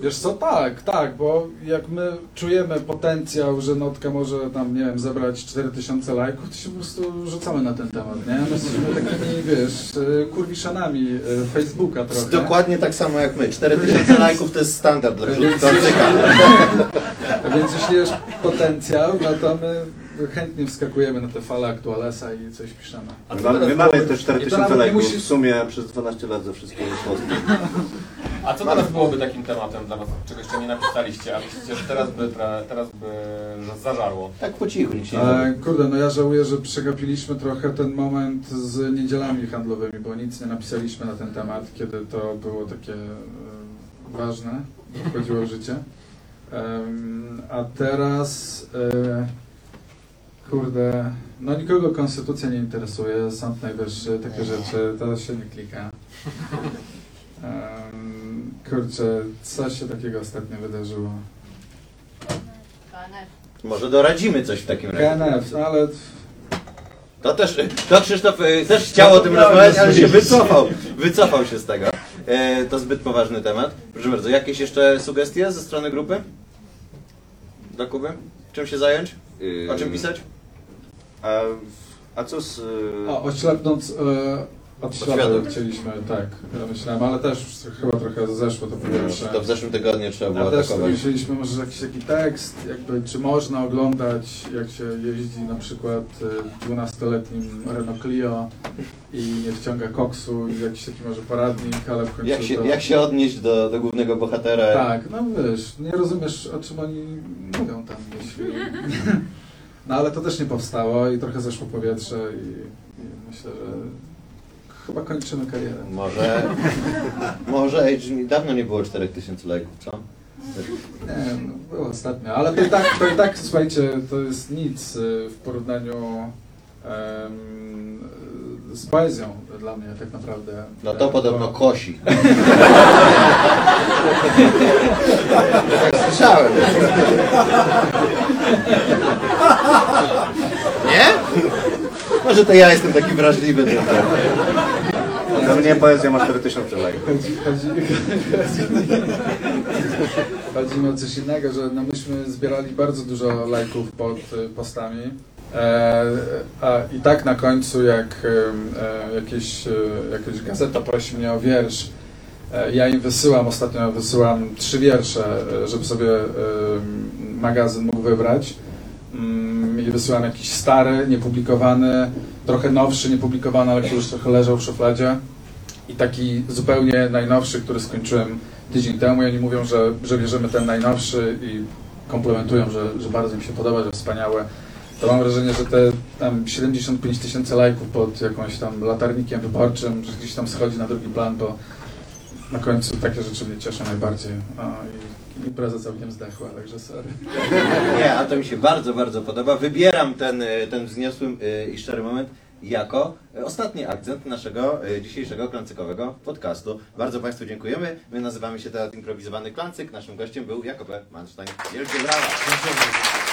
[SPEAKER 3] Wiesz co, tak, tak, bo jak my czujemy potencjał, że Notka może tam, nie wiem, zebrać 4000 lajków, to się po prostu rzucamy na ten temat, nie? My jesteśmy takimi, wiesz, y, kurwiszanami y, Facebooka trochę.
[SPEAKER 1] Dokładnie tak samo jak my. 4000 lajków to jest standard dla.
[SPEAKER 3] Więc jeśli jest potencjał, no to my chętnie wskakujemy na te fale aktualesa i coś piszemy.
[SPEAKER 7] My, mamy- my mamy te
[SPEAKER 3] I to
[SPEAKER 7] 4000
[SPEAKER 3] nawet nie
[SPEAKER 7] lajków
[SPEAKER 3] musi-
[SPEAKER 7] w sumie przez 12 lat ze wszystkimi postami.
[SPEAKER 4] A co teraz byłoby takim tematem dla Was, czego jeszcze nie napisaliście, a myślicie, że teraz by, teraz by zażarło?
[SPEAKER 1] Tak po cichu,
[SPEAKER 3] E, kurde, no ja żałuję, że przegapiliśmy trochę ten moment z niedzielami handlowymi, bo nic nie napisaliśmy na ten temat, kiedy to było takie e, ważne, wchodziło w życie. Em, a teraz, e, kurde, no nikogo konstytucja nie interesuje, Sąd Najwyższy, takie rzeczy, to się nie klika. Em, kurczę, co się takiego ostatnio wydarzyło?
[SPEAKER 1] Może doradzimy coś w takim razie.
[SPEAKER 3] KNF, no ale
[SPEAKER 1] To też, to Krzysztof e, też chciał o tym rozmawiać, ale się wycofał. Wycofał się z tego. E, to zbyt poważny temat. Proszę bardzo, jakieś jeszcze sugestie ze strony grupy? Do Kuby? Czym się zająć? O czym pisać?
[SPEAKER 7] A, a co z...
[SPEAKER 3] A, oślepnąc e, od światła. chcieliśmy, tak, ja myślałem, ale też chyba trochę zeszło to powietrze.
[SPEAKER 1] To w zeszłym tygodniu trzeba było
[SPEAKER 3] A też
[SPEAKER 1] atakować.
[SPEAKER 3] myśleliśmy może jakiś taki tekst, jakby czy można oglądać jak się jeździ na przykład e, 12-letnim Renault Clio i nie wciąga koksu i jakiś taki może poradnik, ale w końcu
[SPEAKER 1] Jak się,
[SPEAKER 3] to...
[SPEAKER 1] jak się odnieść do, do głównego bohatera?
[SPEAKER 3] Tak, no wiesz, nie rozumiesz o czym oni mówią tam, jeśli... No ale to też nie powstało i trochę zeszło powietrze i, i myślę, że chyba kończymy karierę.
[SPEAKER 1] Może, może, ej, dawno nie było 4000 lajków, co?
[SPEAKER 3] Nie, no, było ostatnio, ale to i tak, to i tak słuchajcie, to jest nic y, w porównaniu em, z poezją dla mnie tak naprawdę.
[SPEAKER 1] No to podobno kosi. tak słyszałem. Nie? Może to ja jestem taki wrażliwy.
[SPEAKER 7] Dla mnie poezja ma 4000 lajków.
[SPEAKER 3] Chodzi, chodzi, chodzi, chodzi mi o coś innego, że no myśmy zbierali bardzo dużo lajków pod y, postami. E, a i tak na końcu, jak e, jakieś, e, jakaś gazeta prosi mnie o wiersz, ja im wysyłam, ostatnio wysyłam trzy wiersze, żeby sobie magazyn mógł wybrać. Mm, I wysyłam jakiś stary, niepublikowany, trochę nowszy, niepublikowany, ale który już trochę leżał w szufladzie i taki zupełnie najnowszy, który skończyłem tydzień temu i oni mówią, że, że bierzemy ten najnowszy i komplementują, że, że bardzo im się podoba, że wspaniałe. To mam wrażenie, że te tam 75 tysięcy lajków pod jakąś tam latarnikiem wyborczym, że gdzieś tam schodzi na drugi plan, bo na końcu takie rzeczy mnie cieszą najbardziej. A, i impreza całkiem zdechła, także sorry.
[SPEAKER 1] Nie, a to mi się bardzo, bardzo podoba. Wybieram ten, e, ten wzniosły e, i szczery moment jako e, ostatni akcent naszego dzisiejszego klancykowego podcastu. Bardzo Państwu dziękujemy. My nazywamy się Teatr Improwizowany Klancyk. Naszym gościem był Jakub Manstein. Wielkie brawa!